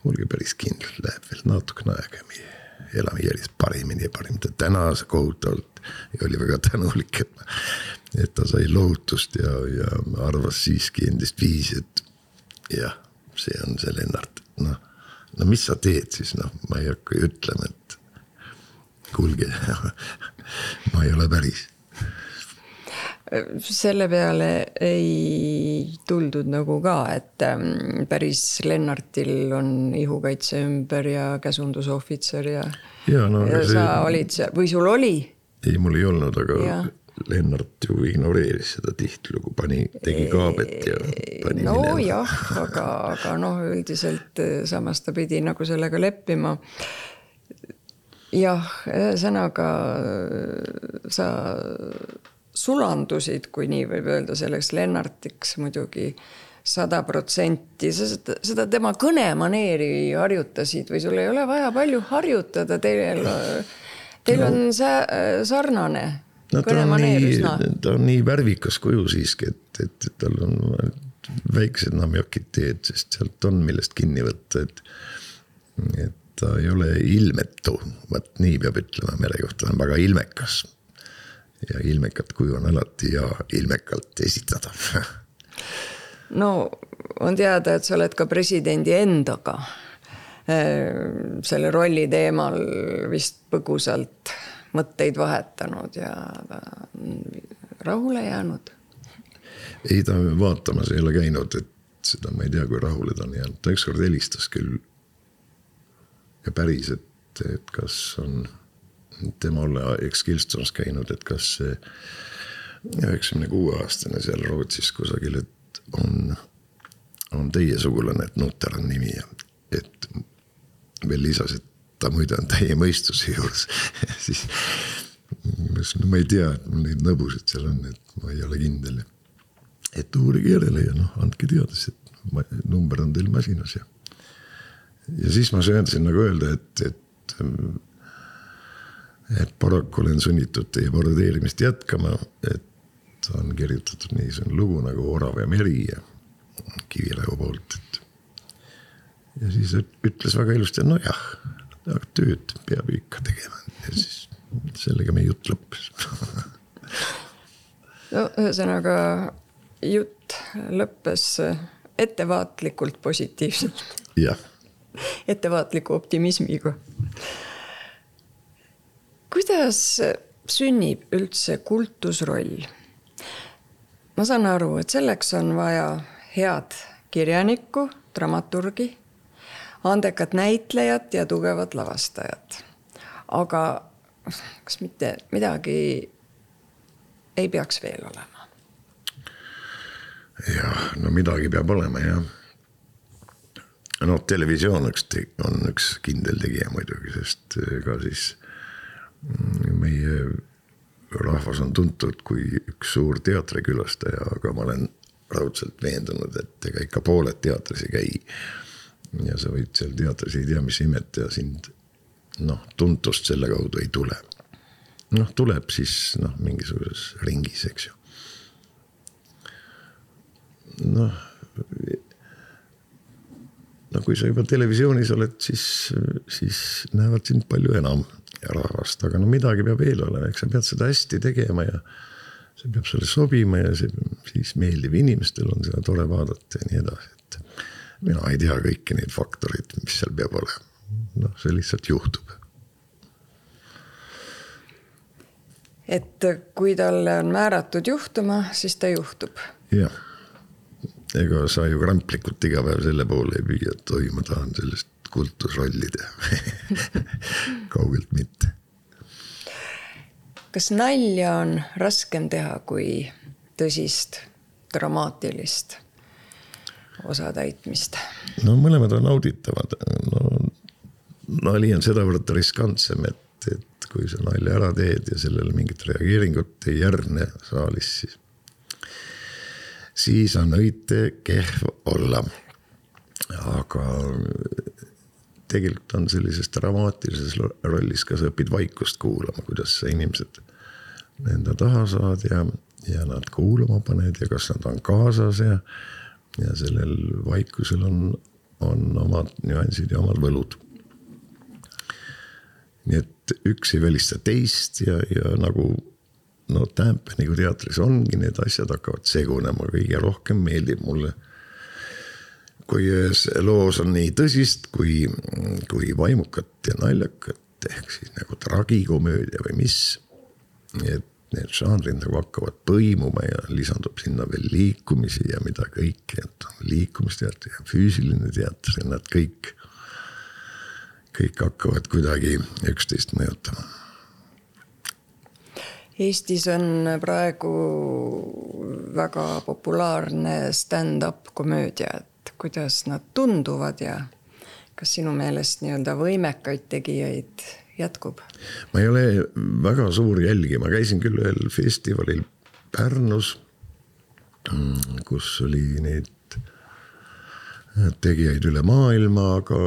olge päris kindlad, läheb veel natukene aega, meie elame järjest paremini ja paremini, ta tänas kohutavalt ja oli väga tänulik, et, et ta sai lohutust ja, ja arvas siiski endist viisi, et jah, see on see Lennart, noh. no mis sa teed siis, noh, ma ei hakka ju ütlema, et kuulge (laughs) ma ei ole päris selle peale ei tuldud nagu ka, et ähm, päris Lennartil on ihukaitse ümber ja käsundusohvitser ja. ja, no, ja see... sa olid seal või sul oli? ei, mul ei olnud, aga ja. Lennart ju ignoreeris seda tihtilugu, pani, tegi kaabet ja pani no minema. jah, aga, aga noh, üldiselt äh, samas ta pidi nagu sellega leppima jah, ühesõnaga sa sulandusid, kui nii võib öelda, selleks Lennartiks muidugi sada protsenti, sa seda, seda tema kõnemaneeri harjutasid või sul ei ole vaja palju harjutada, teil, teil no. on see sarnane no, kõnemaneer üsna. ta on nii värvikas kuju siiski, et, et tal on väiksed namjokid teed, sest sealt on millest kinni võtta, et, et ta ei ole ilmetu, vot nii peab ütlema mere kohta, ta on väga ilmekas. ja ilmekat kuju on alati hea ilmekalt esitada (laughs) no on teada, et sa oled ka presidendi endaga äh, selle rolli teemal vist põgusalt mõtteid vahetanud ja rahule jäänud. ei, ta vaatamas ei ole käinud, et seda ma ei tea, kui rahule ta on jäänud, ta ükskord helistas küll ja päris, et, et kas on tema olla X-Killstones käinud, et kas see üheksakümne kuue aastane seal Rootsis kusagil, et on, on teie sugulane, et Nutter on nimi ja et veel lisas, et ta muide on täie mõistuse juures (laughs) siis ma ütlesin, no ma ei tea, et mul neid nõbusid seal on, et ma ei ole kindel. et uurige järele ja noh, andke teada, sest number on teil masinas ja ja siis ma söandasin nagu öelda, et, et, et paraku olen sunnitud teie parodeerimist jätkama, et on kirjutatud niisugune lugu nagu Orav ja meri ja Kiviräu poolt, et. ja siis ütles väga ilusti, nojah, aga tööd peab ikka tegema ja siis sellega meie jutt lõppes (laughs) no ühesõnaga jutt lõppes ettevaatlikult positiivselt. jah ettevaatliku optimismiga. kuidas sünnib üldse kultusroll? ma saan aru, et selleks on vaja head kirjanikku, dramaturgi, andekat näitlejat ja tugevat lavastajat. aga kas mitte midagi ei peaks veel olema? jah, no midagi peab olema jah noh, televisioon üks, on üks kindel tegija muidugi, sest ega siis mm, meie rahvas on tuntud kui üks suur teatrikülastaja, aga ma olen raudselt veendunud, et ega ikka pooled teatris ei käi. ja sa võid seal teatris ei tea mis imet ja sind noh, tuntust selle kaudu ei tule. noh, tuleb siis noh, mingisuguses ringis, eks ju. noh no kui sa juba televisioonis oled, siis, siis näevad sind palju enam rahvast, aga no midagi peab veel olema, eks sa pead seda hästi tegema ja. see peab sulle sobima ja see siis meeldib inimestel on seda tore vaadata ja nii edasi, et. mina ei tea kõiki neid faktoreid, mis seal peab olema, noh, see lihtsalt juhtub. et kui talle on määratud juhtuma, siis ta juhtub. jah ega sa ju kramplikult iga päev selle poole ei püüa, et oi, ma tahan sellest kultusrolli teha (laughs) kaugelt mitte. kas nalja on raskem teha kui tõsist dramaatilist osatäitmist? no mõlemad on nauditavad, no nali on sedavõrd riskantsem, et, et kui sa nalja ära teed ja sellele mingit reageeringut ei järgne saalis, siis, siis on õite kehv olla. aga tegelikult on sellises dramaatilises rollis ka sa õpid vaikust kuulama, kuidas inimesed enda taha saad ja, ja nad kuulama paned ja kas nad on kaasas ja, ja sellel vaikusel on, on omad nüansid ja omad võlud. nii et üks ei välista teist ja, ja nagu no Tampanigu teatris ongi, need asjad hakkavad segunema, kõige rohkem meeldib mulle kui ühes loos on nii tõsist kui, kui vaimukat ja naljakat ehk siis nagu tragikomöödia või mis. et need žanrid nagu hakkavad põimuma ja lisandub sinna veel liikumisi ja mida kõike, et liikumisteater ja füüsiline teater ja nad kõik, kõik hakkavad kuidagi üksteist mõjutama. Eestis on praegu väga populaarne stand-up komöödia, et kuidas nad tunduvad ja kas sinu meelest nii-öelda võimekaid tegijaid jätkub? ma ei ole väga suur jälgija, ma käisin küll ühel festivalil Pärnus, mm, kus oli neid tegijaid üle maailma, aga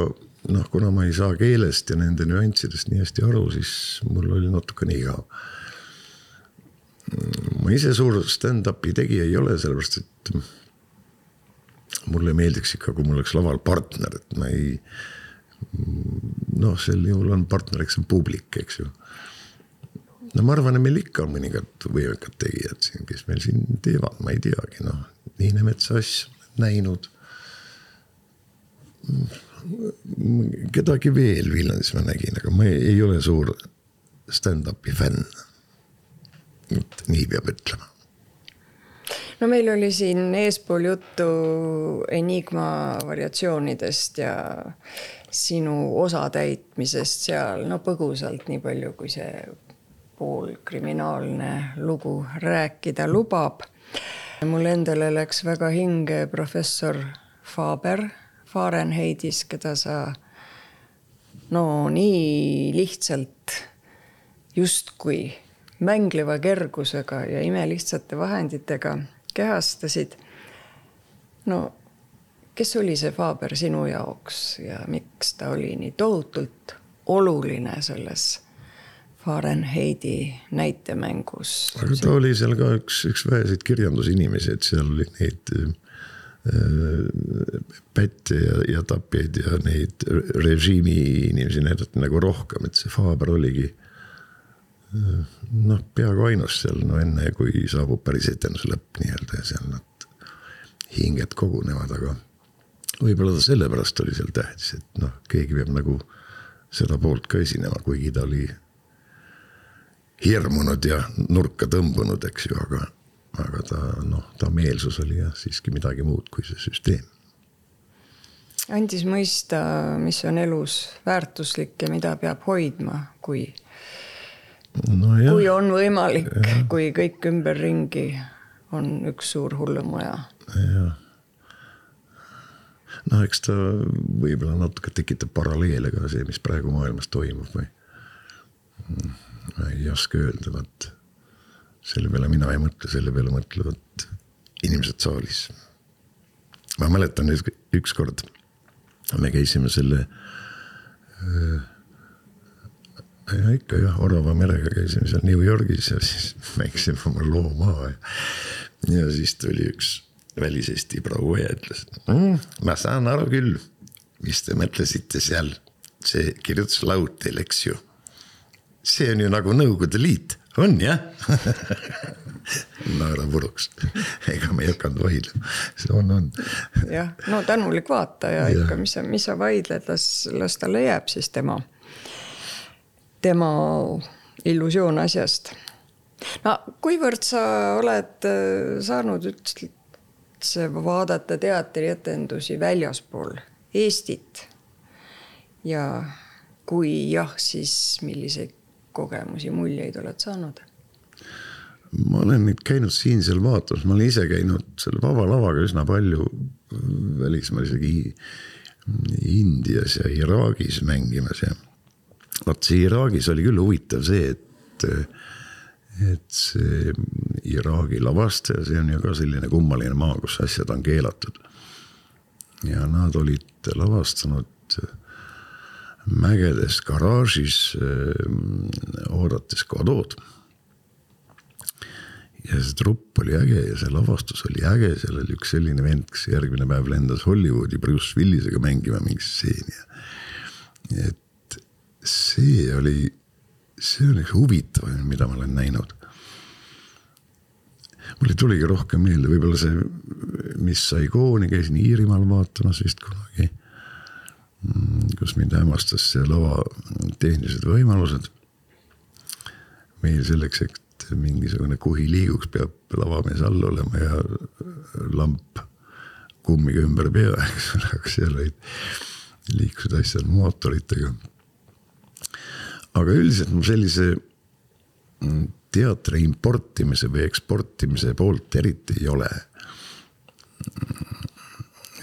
noh, kuna ma ei saa keelest ja nende nüanssidest nii hästi aru, siis mul oli natukene igav. Ma ise suur stand-up'i tegija ei ole, sellepärast et mulle meeldiks ikka, kui mul oleks laval partner, et ma ei noh, sel juhul on partneriks on publik, eks ju. no ma arvan, et meil ikka on mõningad võimekad tegijad siin, kes meil siin teevad, ma ei teagi, noh, Niine Metsa asja näinud. kedagi veel Viljandis ma nägin, aga ma ei, ei ole suur stand-up'i fänn. Nii peab ütlema no meil oli siin eespool juttu Enigma variatsioonidest ja sinu osatäitmisest seal, no põgusalt, nii palju kui see poolkriminaalne lugu rääkida lubab. mul endale läks väga hinge professor Faber Fahrenheitis, keda sa no nii lihtsalt justkui mängleva kergusega ja imelihtsate vahenditega kehastasid. no kes oli see Faber sinu jaoks ja miks ta oli nii tohutult oluline selles Fahrenheidi näitemängus? aga ta oli seal ka üks, üks väheseid kirjandusinimesi, et seal oli neid äh, pätte ja, ja tapjaid ja neid režiimi inimesi näidati nagu rohkem, et see Faber oligi noh, peaaegu ainus seal, no enne kui saabub päris etenduse lõpp nii-öelda ja seal nad hinged kogunevad, aga võib-olla ta sellepärast oli seal tähtis, et noh, keegi peab nagu seda poolt ka esinema, kuigi ta oli hirmunud ja nurka tõmbunud, eks ju, aga, aga ta noh, ta meelsus oli jah, siiski midagi muud kui see süsteem. andis mõista, mis on elus väärtuslik ja mida peab hoidma, kui no, kui on võimalik, kui kõik ümberringi on üks suur hullumaja. jah noh, eks ta võib-olla natuke tekitab paralleele ka see, mis praegu maailmas toimub või. ma ei oska öelda, vot selle peale mina ei mõtle, selle peale mõtlevad inimesed saalis. ma mäletan ükskord me käisime selle äh, ja ikka jah, Orava merega käisime seal New Yorgis ja siis (laughs) mängisime oma loo maha ja, ja siis tuli üks väliseesti proua ja ütles mm,. ma saan aru küll, mis te mõtlesite seal, see kirjutuslaud eks ju. see on ju nagu Nõukogude Liit, on jah (laughs) naera puruks, ega me ei hakanud vaidlema, see on, on. jah, no tänulik vaataja ja. ikka, mis sa, mis sa vaidled, las, las talle jääb siis tema, tema illusioon asjast no kuivõrd sa oled äh, saanud üldse vaadata teatrietendusi väljaspool Eestit? ja kui jah, siis milliseid kogemusi, muljeid oled saanud? ma olen nüüd käinud siin-seal vaatamas, ma olen ise käinud selle Vaba Lavaga üsna palju välismaal isegi Indias ja Iraagis mängimas ja. Vot see Iraagis oli küll huvitav see, et, et see Iraagi lavastaja, see on ju ka selline kummaline maa, kus asjad on keelatud. ja nad olid lavastanud mägedes garaažis oodates Godot ja see trupp oli äge ja see lavastus oli äge, seal oli üks selline vend, kes järgmine päev lendas Hollywoodi Bruce Willisega mängima mingit stseeni. et see oli, see on üks huvitavam, mida ma olen näinud. mul ei tuligi rohkem meelde, võib-olla see, mis sai kooni, käisin Iirimaal vaatamas vist kunagi. Mm, kus mind hämmastas see lava tehnilised võimalused. meil selleks, et mingisugune kuhi liiguks, peab lavamees all olema ja lamp kummiga ümber pea, eks ole, aga seal olid, liikusid asjad mootoritega. Aga üldiselt mul sellise mm, teatri importimise või eksportimise poolt eriti ei ole.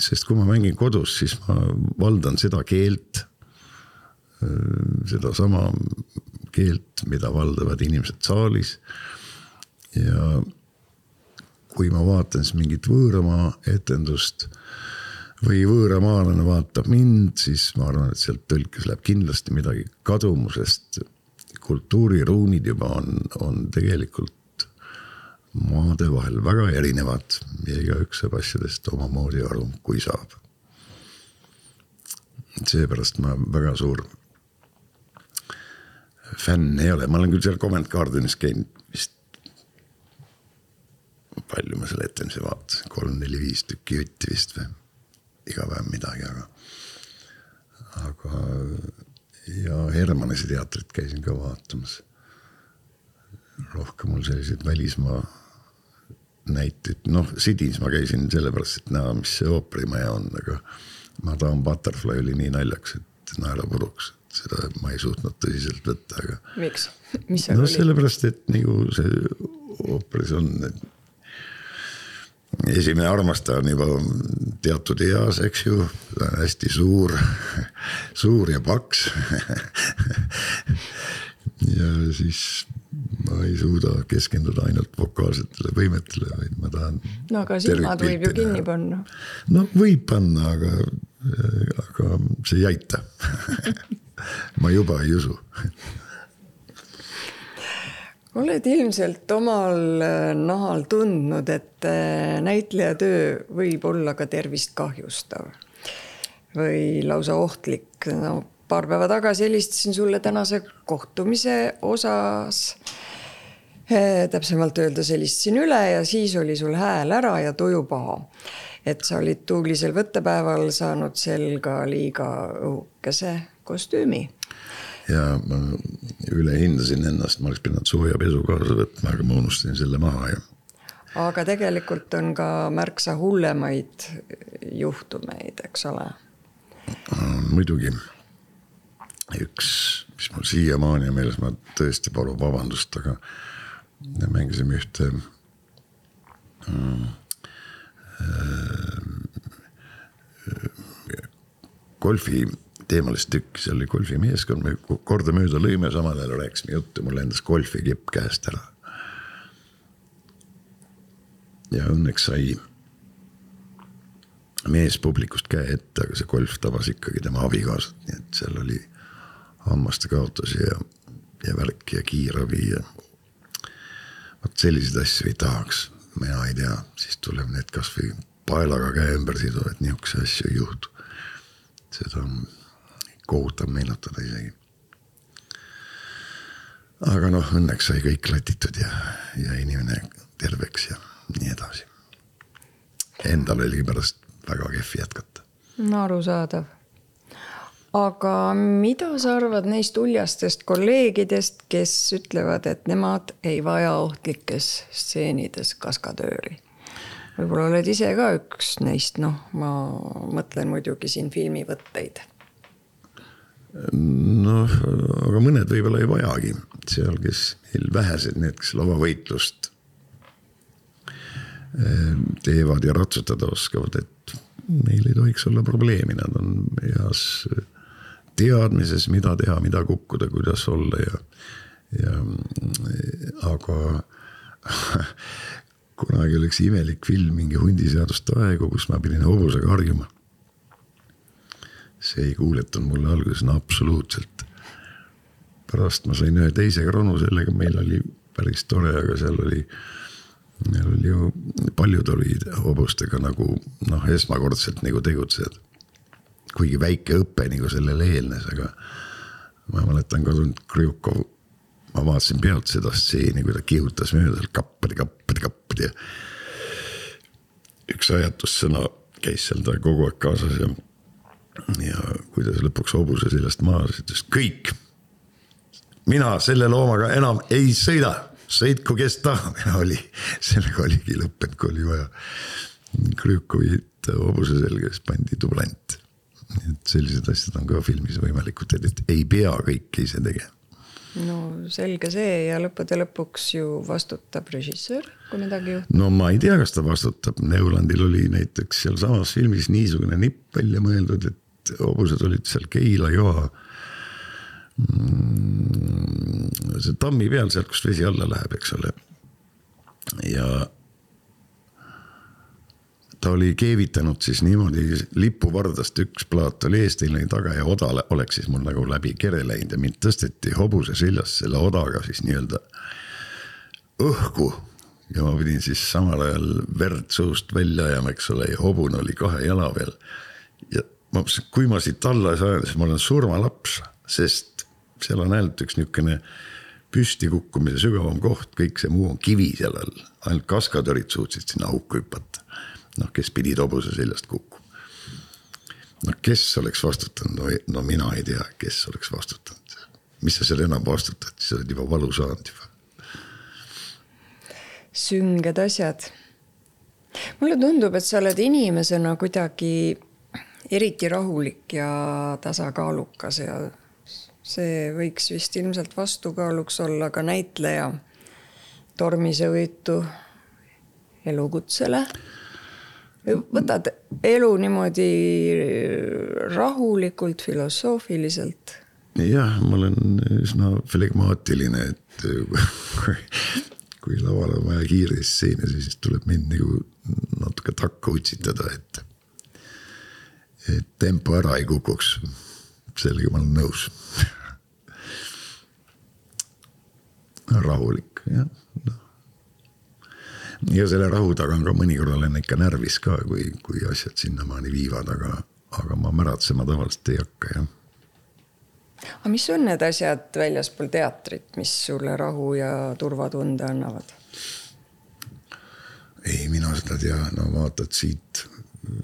sest kui ma mängin kodus, siis ma valdan seda keelt, sedasama keelt, mida valdavad inimesed saalis. ja kui ma vaatan siis mingit võõramaa etendust või võõramaalane vaatab mind, siis ma arvan, et sealt tõlkes läheb kindlasti midagi kaduma, sest kultuuriruumid juba on, on tegelikult maade vahel väga erinevad ja igaüks saab asjadest omamoodi aru, kui saab. seepärast ma väga suur fänn ei ole, ma olen küll seal Covent Gardenis käinud vist. palju ma selle etenduse vaatasin, kolm-neli-viis tükki jutti vist või, iga päev midagi, aga. aga ja Hermannese teatrit käisin ka vaatamas. rohkem mul selliseid välismaa näiteid, noh Sydneys ma käisin sellepärast, et näha, mis see ooperimaja on, aga. Madame Butterfly oli nii naljakas, et naera puruks seda ma ei suutnud tõsiselt võtta, aga. miks, (laughs) mis seal no, oli? sellepärast, et nagu see ooperis on. Esimene armastaja on juba teatud eas, eks ju, ta on hästi suur, suur ja paks ja siis ma ei suuda keskenduda ainult vokaalsetele võimetele, vaid ma tahan. no aga silmad võib ju kinni panna. no võib panna, aga, aga see ei aita (laughs) ma juba ei usu oled ilmselt omal äh, nahal tundnud, et äh, näitleja töö võib olla ka tervist kahjustav või lausa ohtlik. no paar päeva tagasi helistasin sulle tänase kohtumise osas. Äh, täpsemalt öeldes helistasin üle ja siis oli sul hääl ära ja tuju paha. et sa olid tuulisel võttepäeval saanud selga liiga õhukese kostüümi. Ja ma ülehindasin ennast, ma oleks pidanud sooja pesu kaasa võtma, aga ma unustasin selle maha ja. aga tegelikult on ka märksa hullemaid juhtumeid, eks ole. muidugi. üks, mis mul siiamaani on meeles, ma tõesti palun vabandust, aga me mängisime ühte mm, golfi teemalist tükki, seal oli golfimeeskond, me kordamööda lõime, samal ajal rääkisime juttu, mul lendas golfikipp käest ära. ja õnneks sai mees publikust käe ette, aga see golf tabas ikkagi tema abikaasat, nii et seal oli hammaste kaotusi ja, ja värki ja kiirabi ja. vot selliseid asju ei tahaks, mina ei tea, siis tuleb need kasvõi paelaga käe ümber siduda, et niisuguseid asju ei juhtu. seda on kohutav meenutada isegi. aga noh, õnneks sai kõik latitud ja, ja inimene terveks ja nii edasi. Endal oli pärast väga kehv jätkata. no arusaadav. aga mida sa arvad neist uljastest kolleegidest, kes ütlevad, et nemad ei vaja ohtlikes stseenides kaskadööri? võib-olla oled ise ka üks neist, noh, ma mõtlen muidugi siin filmivõtteid noh, aga mõned võib-olla ei vajagi seal, kes meil vähesed, need, kes lavavõitlust teevad ja ratsutada oskavad, et neil ei tohiks olla probleemi, nad on heas teadmises, mida teha, mida kukkuda, kuidas olla ja, ja aga (laughs) kunagi oli üks imelik film, mingi hundiseaduste aegu, kus ma pidin hobusega harjuma. See ei kuuletanud mulle alguses no absoluutselt. pärast ma sain ühe teise kronu sellega, meil oli päris tore, aga seal oli meil oli ju, paljud olid hobustega nagu noh, esmakordselt nagu tegutsejad. kuigi väike õpe nagu sellele eelnes, aga ma mäletan kadunud Krjukov, ma vaatasin pealt seda stseeni, kui ta kihutas mööda seal kappadi, kappadi, kappadi üks ajatussõna käis seal tal kogu aeg kaasas ja, ja kui ta lõpuks hobuse seljast maha ütles kõik. mina selle loomaga enam ei sõida sõitku kes tahab (laughs) ja oli, sellega oligi lõppenud, kui oli vaja Krjukovit hobuse selga, siis pandi dublant. et sellised asjad on ka filmis võimalikud, et ei pea kõike ise tegema no selge see ja lõppude lõpuks ju vastutab režissöör, kui midagi juhtub. no ma ei tea, kas ta vastutab, Neulandil oli näiteks sealsamas filmis niisugune nipp välja mõeldud, et hobused olid seal Keila joa Mm, see tammi peal sealt, kust vesi alla läheb, eks ole. ja ta oli keevitanud siis niimoodi lipuvardast üks plaat oli ees, teine oli taga ja oda oleks siis mul nagu läbi kere läinud ja mind tõsteti hobuse seljas selle odaga siis nii-öelda õhku. ja ma pidin siis samal ajal verd suust välja ajama, eks ole, ja hobune oli kahe jala peal. ja ma mõtlesin, et kui ma siit alla saan, siis ma olen surmalaps, sest seal on ainult üks niisugune püsti kukkumise sügavam koht, kõik see muu on kivi seal all, ainult kaskadörid suutsid sinna auku hüpata. noh, kes pidid hobuse seljast kukkuma. no kes oleks vastutanud, no, no mina ei tea, kes oleks vastutanud. mis sa seal enam vastutad, sa oled juba valu saanud juba. sünged asjad. mulle tundub, et sa oled inimesena kuidagi eriti rahulik ja tasakaalukas ja see võiks vist ilmselt vastukaaluks olla ka näitleja tormisevõitu elukutsele. võtad elu niimoodi rahulikult, filosoofiliselt? jah, ma olen üsna flegmaatiline, et kui, kui laval on vaja kiireid stseene, siis tuleb mind nagu natuke takka utsitada, et tempo ära ei kukuks. sellega ma olen nõus rahulik, jah no.. ja selle rahu taga on ka mõnikord olen ikka närvis ka, kui, kui asjad sinnamaani viivad, aga, aga ma märatsema tavaliselt ei hakka, jah. aga mis on need asjad väljaspool teatrit, mis sulle rahu ja turvatunde annavad? ei, mina seda tea, no vaatad siit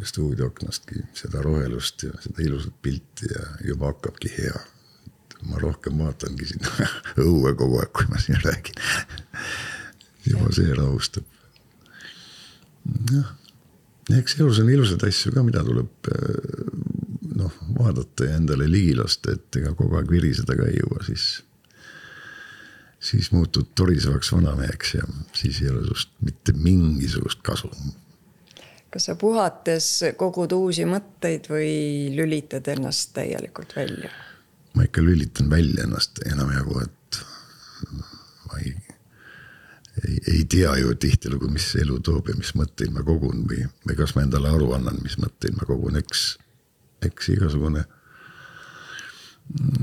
stuudioaknastki seda rohelust ja seda ilusat pilti ja juba hakkabki hea ma rohkem vaatangi sinna (laughs) õue kogu aeg, kui ma siin räägin. juba see rahustab. jah, eks elus on ilusaid asju ka, mida tuleb eh, noh, vaadata ja endale ligi lasta, et ega kogu aeg viriseda ka ei jõua, siis. siis muutud torisevaks vanameheks ja siis ei ole sinust mitte mingisugust kasu kas sa puhates kogud uusi mõtteid või lülitad ennast täielikult välja? ma ikka lülitan välja ennast enamjagu, et ma ei, ei, ei tea ju tihtilugu, mis elu toob ja mis mõtteid ma kogun või, või kas ma endale aru annan, mis mõtteid ma kogun, eks, eks igasugune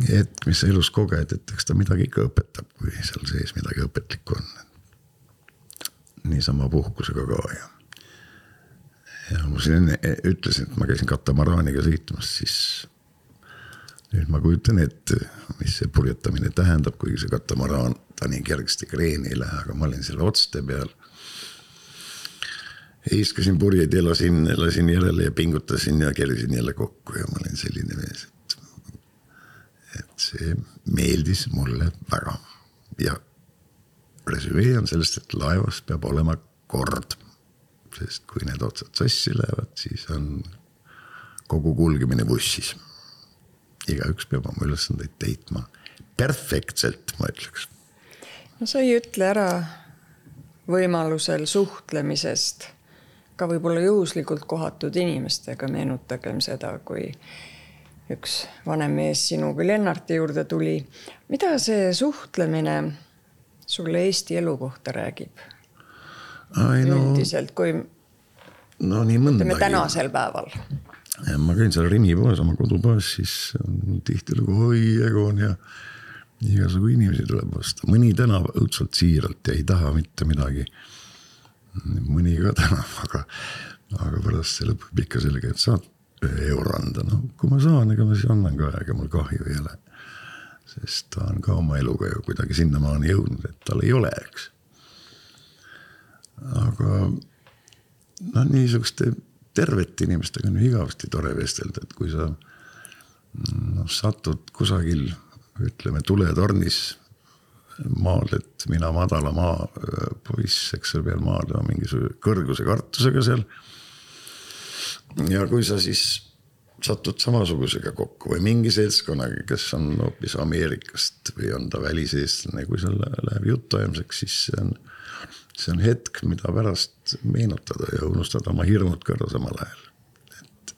hetk, mis sa elus koged, et eks ta midagi ikka õpetab, kui seal sees midagi õpetlikku on. niisama puhkusega ka ja. Ja ma siin enne ütlesin, et ma käisin katamaraaniga sõitmas, siis nüüd ma kujutan ette, mis see purjetamine tähendab, kuigi see katamaraan, ta nii kergesti kreeni ei lähe, aga ma olin selle otste peal. heiskasin purjeid ja lasin, lasin järele ja pingutasin ja kerisin jälle kokku ja ma olin selline mees, et. et see meeldis mulle väga ja resümee on sellest, et laevas peab olema kord. Sest kui need otsad sassi lähevad, siis on kogu kulgemine vussis igaüks peab oma ülesandeid täitma perfektselt, ma ütleks. no sa ei ütle ära võimalusel suhtlemisest ka võib-olla juhuslikult kohatud inimestega, meenutagem seda, kui üks vanem mees sinuga Lennarti juurde tuli. mida see suhtlemine sulle Eesti elu kohta räägib? No, üldiselt, kui no nii mõndagi. ütleme tänasel päeval. ma käin seal Rimi poes, oma kodupoes, siis on tihtilugu oi, Egon ja igasugu inimesi tuleb vastu, mõni tänab õudselt siiralt ja ei taha mitte midagi. mõni ka tänab, aga, aga pärast see lõpeb ikka sellega, et saad ühe euro anda, no kui ma saan, ega ma siis annan ka, ega mul kahju ei ole. sest ta on ka oma eluga ju kuidagi sinnamaani jõudnud, et tal ei ole, eks. Aga noh, niisuguste tervete inimestega on igavesti tore vestelda, et kui sa noh, satud kusagil ütleme tuletornis maadled mina madala maa poiss, eks seal peal maadlema mingisuguse kõrguse kartusega seal. Ja kui sa siis satud samasugusega kokku või mingi seltskonnaga, kes on hoopis Ameerikast või on ta väliseestlane, kui seal läheb jutuajamiseks, siis see on, see on hetk, mida pärast meenutada ja unustada oma hirmud ära samal ajal. et,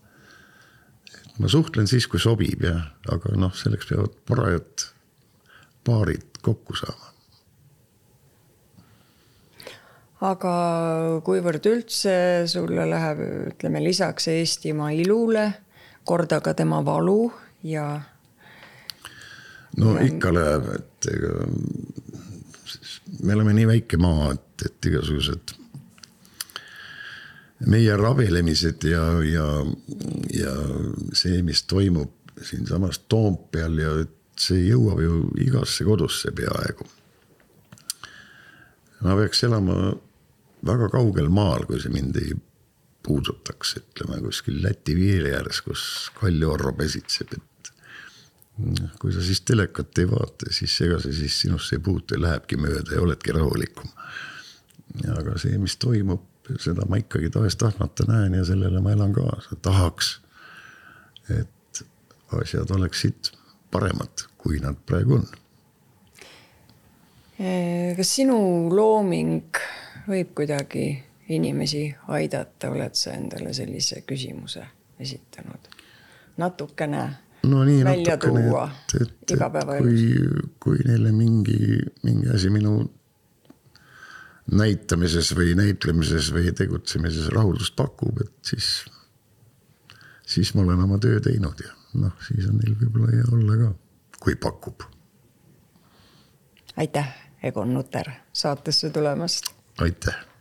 et ma suhtlen siis, kui sobib ja, aga noh, selleks peavad parajad paarid kokku saama aga kuivõrd üldse sulle läheb, ütleme lisaks Eestimaa ilule korda ka tema valu ja. no ja... ikka läheb, et ega me oleme nii väike maa, et, et igasugused meie rabelemised ja, ja, ja see, mis toimub siinsamas Toompeal ja see jõuab ju igasse kodusse peaaegu. ma peaks elama väga kaugel maal, kui see mind ei puudutaks, ütleme kuskil Läti piiri ääres, kus Kalju-Orro pesitseb, et. kui sa siis telekat ei vaata, siis ega see siis sinusse ei puutu ja lähebki mööda ja oledki rahulikum. Aga see, mis toimub, seda ma ikkagi tahes-tahtmata näen ja sellele ma elan kaasa, tahaks, et asjad oleksid paremad, kui nad praegu on. kas sinu looming võib kuidagi inimesi aidata, oled sa endale sellise küsimuse esitanud? natukene no nii, välja tuua igapäevaelus. kui, kui neile mingi, mingi asi minu näitamises või näitlemises või tegutsemises rahuldust pakub, et siis, siis ma olen oma töö teinud ja noh, siis on neil võib-olla hea olla ka, kui pakub. aitäh, Egon Nutter, saatesse tulemast aitäh